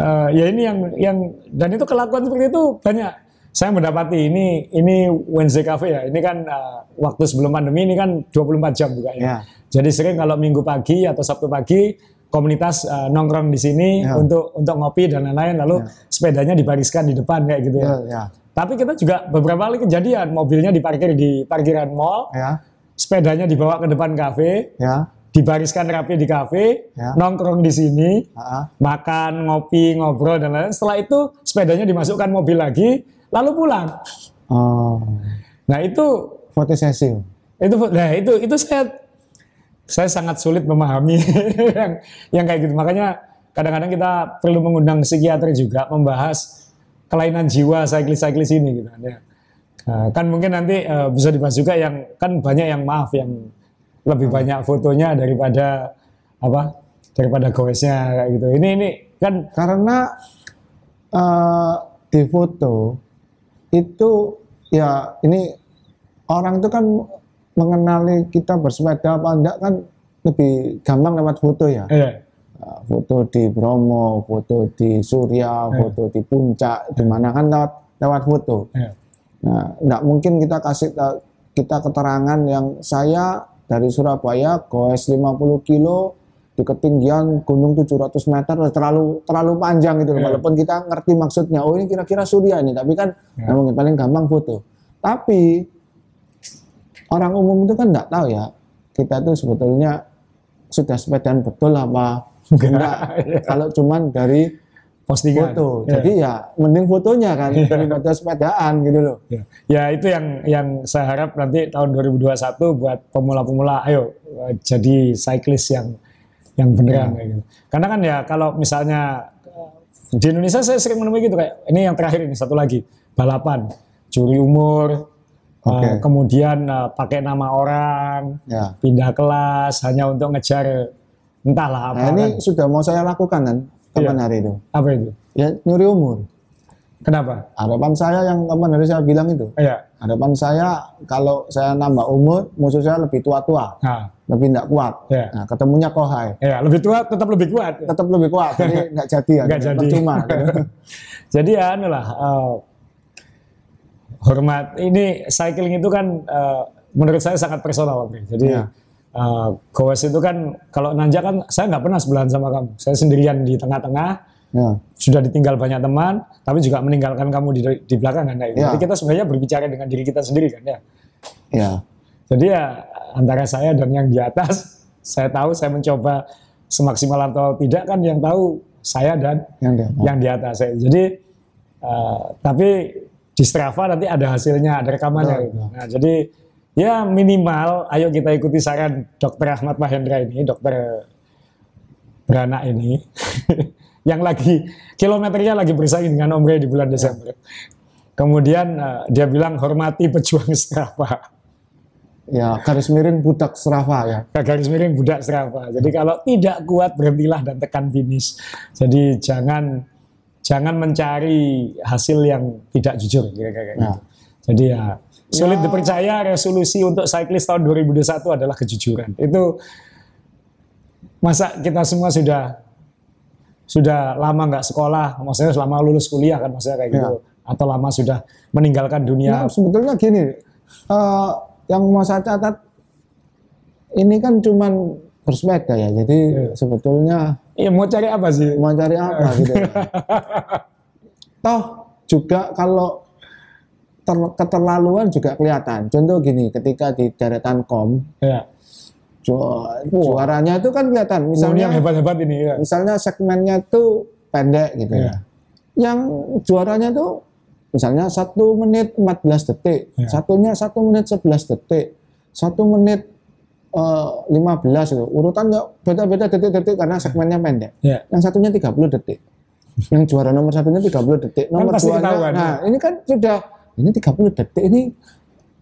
eh, ya ini yang yang dan itu kelakuan seperti itu banyak. Saya mendapati ini ini Wednesday Cafe ya. Ini kan eh, waktu sebelum pandemi ini kan 24 jam bukanya. Ya. Jadi sering kalau Minggu pagi atau Sabtu pagi komunitas eh, nongkrong di sini Ya. untuk untuk ngopi dan lain-lain lalu sepedanya dibariskan di depan kayak gitu ya. Ya, ya. Tapi kita juga beberapa kali kejadian mobilnya diparkir di parkiran mall, Ya. sepedanya dibawa ke depan kafe, Ya. dibariskan rapi di kafe, Ya. nongkrong di sini, Ah, makan, ngopi, ngobrol dan lain-lain. Setelah itu sepedanya dimasukkan mobil lagi, lalu pulang. Oh. Nah itu Foto sesi. itu nah itu itu saya saya sangat sulit memahami yang yang kayak gitu. Makanya kadang-kadang kita perlu mengundang psikiater juga membahas kelainan jiwa cyclist-cyclist ini gitu kan ya. Kan mungkin nanti eh, bisa dibahas juga yang kan banyak yang maaf yang lebih banyak fotonya daripada apa daripada goesnya kayak gitu. Ini ini kan Karena eh, di foto itu ya ini orang itu kan mengenali kita bersepeda apa enggak kan lebih gampang lewat foto ya. eh, Nah, foto di Bromo, foto di Surya, foto di Puncak, di mana kan lewat lewat foto. eh, Nah, nggak mungkin kita kasih ta- kita keterangan yang saya dari Surabaya goes 50 kilo di ketinggian gunung 700 meter terlalu terlalu panjang gitu loh. Walaupun kita ngerti maksudnya, oh ini kira-kira Surya ini, tapi kan mungkin paling gampang foto. Tapi orang umum itu kan nggak tahu ya kita tuh sebetulnya sudah sepedaan betul apa enggak. Ya. Kalau cuman dari postingan. foto, Ya. jadi ya mending fotonya kan daripada sepedaan gitu loh. Ya. ya itu yang yang saya harap nanti tahun 2021 buat pemula-pemula ayo eh, jadi cyclist yang yang beneran kayak gitu. Karena kan ya kalau misalnya eh, di Indonesia saya sering menemui gitu kayak ini yang terakhir ini satu lagi balapan curi umur Eh, kemudian eh, pakai nama orang Ya. pindah kelas hanya untuk ngejar entahlah apa Nah ini kan. sudah mau saya lakukan kan kapan Iya. hari itu? apa itu Ya nyuri umur. kenapa Harapan saya yang kapan hari saya bilang itu. ya Harapan saya kalau saya nambah umur, musuh saya lebih tua-tua, nah, lebih tidak kuat. Iya. Nah ketemunya kohai, ya lebih tua tetap lebih kuat tetap lebih kuat. Jadi nggak jadi ya, Nggak jadi. percuma. gitu. Jadi ya anu lah eh, hormat ini cycling itu kan eh, menurut saya sangat personal. Jadi Ya. eh, goes itu kan kalau nanjak kan saya nggak pernah sebelahan sama kamu. Saya sendirian di tengah-tengah Ya. sudah ditinggal banyak teman, tapi juga meninggalkan kamu di, di belakang kan. Ya. Jadi kita sebenarnya berbicara dengan diri kita sendiri kan ya. Ya. Jadi ya antara saya dan yang di atas, saya tahu saya mencoba semaksimal atau tidak kan yang tahu saya dan Yang dia. yang di atas. Jadi eh, tapi di Strava nanti ada hasilnya, ada rekamannya. Betul, gitu. Nah, jadi ya minimal, ayo kita ikuti saran Dokter Ahmad Mahendra ini, dokter beranak ini, yang lagi kilometernya lagi bersaing dengan Om Ray di bulan Desember. Kemudian eh, dia bilang hormati pejuang Strava. Ya garis miring budak Strava ya. Ke garis miring budak Strava. Jadi kalau tidak kuat berhentilah dan tekan finish. Jadi jangan jangan mencari hasil yang tidak jujur kira-kira kayak Ya. gitu. Jadi ya sulit Ya. dipercaya resolusi untuk cyclist tahun 2021 adalah kejujuran. Itu masa kita semua sudah sudah lama nggak sekolah, maksudnya selama lulus kuliah kan maksudnya kayak gitu, atau lama sudah meninggalkan dunia. Nah, sebetulnya gini, eh, yang mau saya catat ini kan cuman bersepeda ya. Jadi Iya. sebetulnya Iya mau cari apa sih? mau cari apa gitu. ya. Toh juga kalau ter- keterlaluan juga kelihatan. Contoh gini, ketika di deretan kom Ya. ju- juaranya itu kan kelihatan. Misalnya hebat-hebat ini ya. misalnya segmennya itu pendek gitu Iya. ya. Yang juaranya itu misalnya satu menit 14 detik, Iya. satunya satu menit 11 detik, satu menit eh, 15 itu. Urutannya beda-beda detik-detik karena segmennya pendek. Ya. Yang satunya 30 detik. Yang juara nomor satunya 30 detik. Nomor pasti duanya, ketahuan, nah ini kan sudah ini 30 detik ini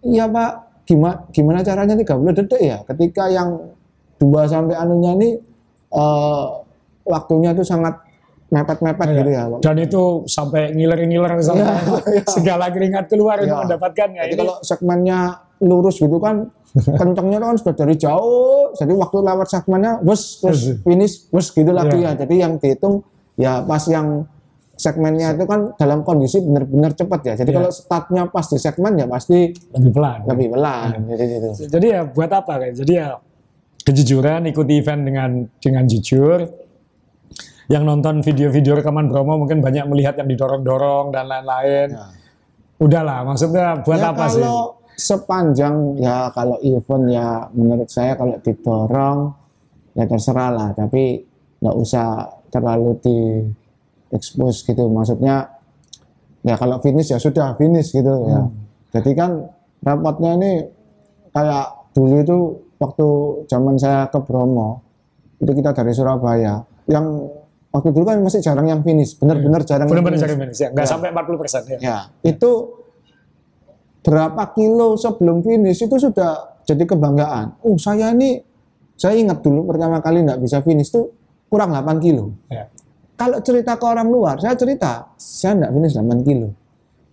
ya Pak gimana gimana caranya 30 detik ya ketika yang dua sampai anunya ini eh, waktunya itu sangat mepet-mepet gitu ya Pak. Dan itu sampai ngiler-ngiler sampai segala keringat keluar untuk Ya. mendapatkannya. Jadi Ini kalau segmennya lurus gitu kan kencangnya kan sudah dari jauh. Jadi waktu lewat segmennya wes terus finish wes gitu lagi Iya. ya. Jadi yang dihitung ya pas yang segmennya itu kan dalam kondisi benar-benar cepat ya. Jadi Iya. kalau startnya pas di segmen ya pasti lebih pelan. lebih pelan. Jadi gitu. Jadi ya buat apa kan? Jadi ya kejujuran ikuti event dengan dengan jujur. Yang nonton video-video rekaman Bromo mungkin banyak melihat yang didorong-dorong dan lain-lain. Ya. Udahlah, maksudnya buat ya apa sih? Sepanjang ya kalau event ya menurut saya kalau didorong ya terserah lah. Tapi nggak usah terlalu di expose gitu. Maksudnya ya kalau finish ya sudah finish gitu ya. Jadi kan rapotnya ini kayak dulu itu waktu zaman saya ke Bromo itu kita dari Surabaya. Yang waktu dulu kan masih jarang yang finish. Benar-benar jarang yang Benar-benar finish. cari Indonesia, nggak Ya. sampai 40 persen ya. Ya, itu berapa kilo sebelum finish itu sudah jadi kebanggaan. Oh, saya ini saya ingat dulu pertama kali nggak bisa finish tuh kurang 8 kilo. Ya. Kalau cerita ke orang luar, saya cerita, saya nggak finish 8 kilo.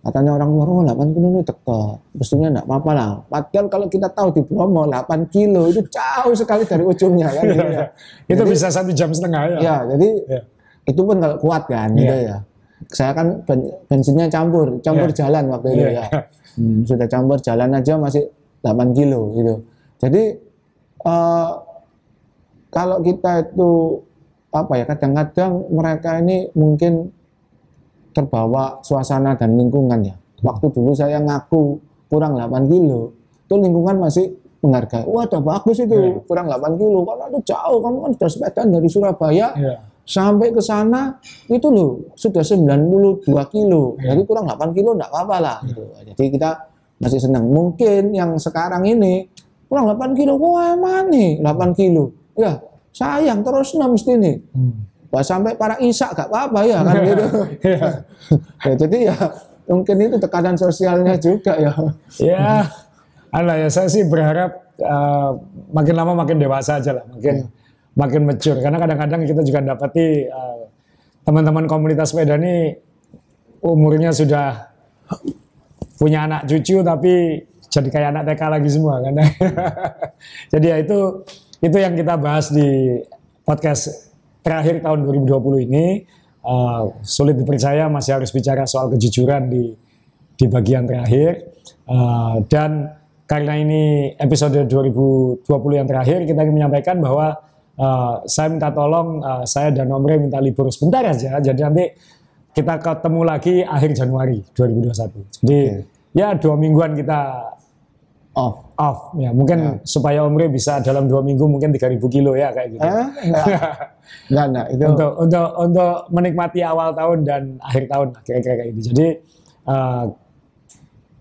Katanya orang luar, oh 8 kilo ini dekat. Mestinya nggak apa-apa lah. Padahal kalau kita tahu di Bromo 8 kilo itu jauh sekali dari ujungnya kan. gitu ya. Itu bisa satu jam setengah ya. Ya, jadi Ya. itu pun kalau kuat kan gitu ya. Saya kan ben- bensinnya campur, campur Iya. jalan waktu itu Iya. ya. Hmm, sudah campur jalan aja masih 8 kilo gitu. Jadi eh, kalau kita itu apa ya kadang-kadang mereka ini mungkin terbawa suasana dan lingkungan ya. Waktu dulu saya ngaku kurang 8 kilo, itu lingkungan masih menghargai. Wah, udah bagus itu, Iya. kurang 8 kilo. Karena itu jauh, kamu kan sudah sepedaan dari Surabaya Iya. Sampai ke sana itu loh sudah 92 kilo. Iya. Jadi kurang 8 kilo enggak apa-apa lah gitu. Jadi kita masih senang. Mungkin yang sekarang ini kurang 8 kilo, wah emang nih 8 kilo. Ya, sayang terus enam mesti nih. Hmm. Wah, sampai para isak gak apa-apa ya kan gitu. Iya. Ya, jadi ya mungkin itu tekanan sosialnya juga ya. Ya, alah ya saya sih berharap eh, makin lama makin dewasa aja lah, makin makin mature. Karena kadang-kadang kita juga dapati eh, teman-teman komunitas sepeda ini umurnya sudah punya anak cucu tapi jadi kayak anak TK lagi semua kan. jadi ya itu itu yang kita bahas di podcast terakhir tahun 2020 ini. Eh, sulit dipercaya masih harus bicara soal kejujuran di di bagian terakhir Eh, dan karena ini episode 2020 yang terakhir kita ingin menyampaikan bahwa eh, saya minta tolong eh, saya dan Om Re minta libur sebentar aja jadi nanti kita ketemu lagi akhir Januari 2021 jadi ya dua mingguan kita Off. off ya mungkin supaya Om Re bisa dalam dua minggu mungkin 3000 kilo ya kayak gitu Eh, enggak. enggak, enggak. Itu untuk untuk untuk menikmati awal tahun dan akhir tahun kira-kira kayak gitu. Jadi eh,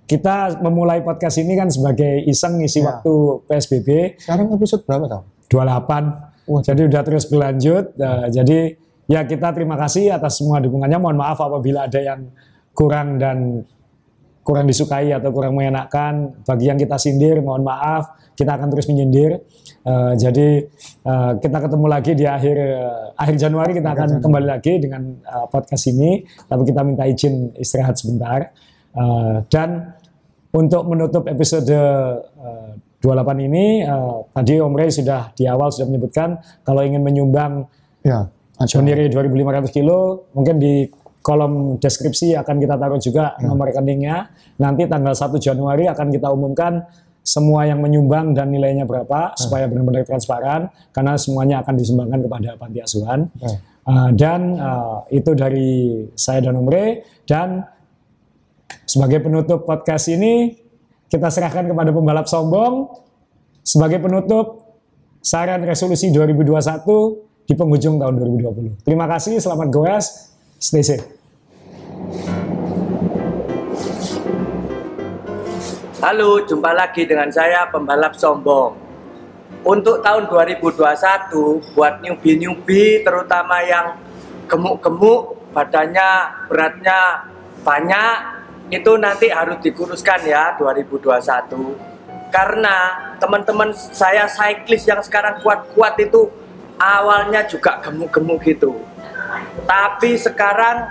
kita memulai podcast ini kan sebagai iseng ngisi Ya. waktu PSBB sekarang episode berapa tau? 28. Wah. Jadi udah terus berlanjut. Eh, jadi ya kita terima kasih atas semua dukungannya. Mohon maaf apabila ada yang kurang dan kurang disukai atau kurang menyenangkan. Bagi yang kita sindir, mohon maaf. Kita akan terus menyindir. Eh, jadi eh, kita ketemu lagi di akhir eh, akhir Januari kita akan kembali lagi dengan eh, podcast ini. Tapi kita minta izin istirahat sebentar. Eh, dan untuk menutup episode eh, 28 ini, eh, tadi Om Ray sudah di awal sudah menyebutkan kalau ingin menyumbang Ya. Deere 2500 kilo, mungkin di kolom deskripsi akan kita taruh juga nomor rekeningnya. Nanti tanggal 1 Januari akan kita umumkan semua yang menyumbang dan nilainya berapa supaya benar-benar transparan karena semuanya akan disumbangkan kepada panti asuhan. Ya. Uh, dan uh, itu dari saya dan Om Ray. dan sebagai penutup podcast ini kita serahkan kepada pembalap sombong sebagai penutup saran resolusi 2021 di penghujung tahun 2020. Terima kasih, selamat goes, stay safe. Halo, jumpa lagi dengan saya pembalap sombong. untuk tahun 2021 buat newbie-newbie terutama yang gemuk-gemuk badannya beratnya banyak itu nanti harus dikuruskan ya 2021 karena teman-teman saya cyclist yang sekarang kuat-kuat itu awalnya juga gemuk-gemuk gitu tapi sekarang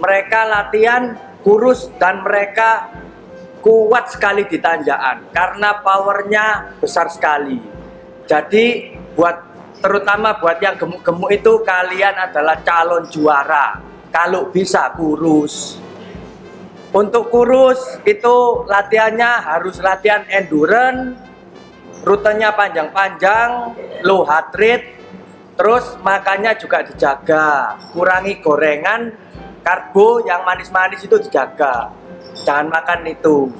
mereka latihan kurus dan mereka kuat sekali di tanjakan karena powernya besar sekali jadi buat terutama buat yang gemuk-gemuk itu kalian adalah calon juara. Kalau bisa kurus. Untuk kurus itu latihannya harus latihan endurance, rutenya panjang-panjang, low heart rate, terus makannya juga dijaga, kurangi gorengan, karbo yang manis-manis itu dijaga, jangan makan itu.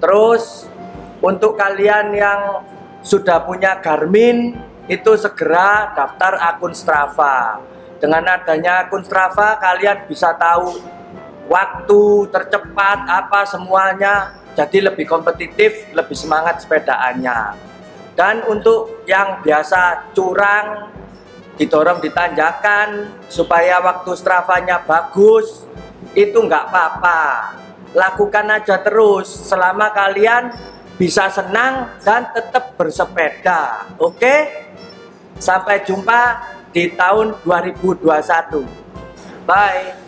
Terus untuk kalian yang sudah punya Garmin itu segera daftar akun Strava. Dengan adanya akun Strava kalian bisa tahu waktu tercepat apa semuanya jadi lebih kompetitif, lebih semangat sepedaannya. Dan untuk yang biasa curang didorong ditanjakan supaya waktu Stravanya bagus itu nggak apa-apa lakukan aja terus selama kalian bisa senang dan tetap bersepeda. Oke? Sampai jumpa di tahun 2021. Bye.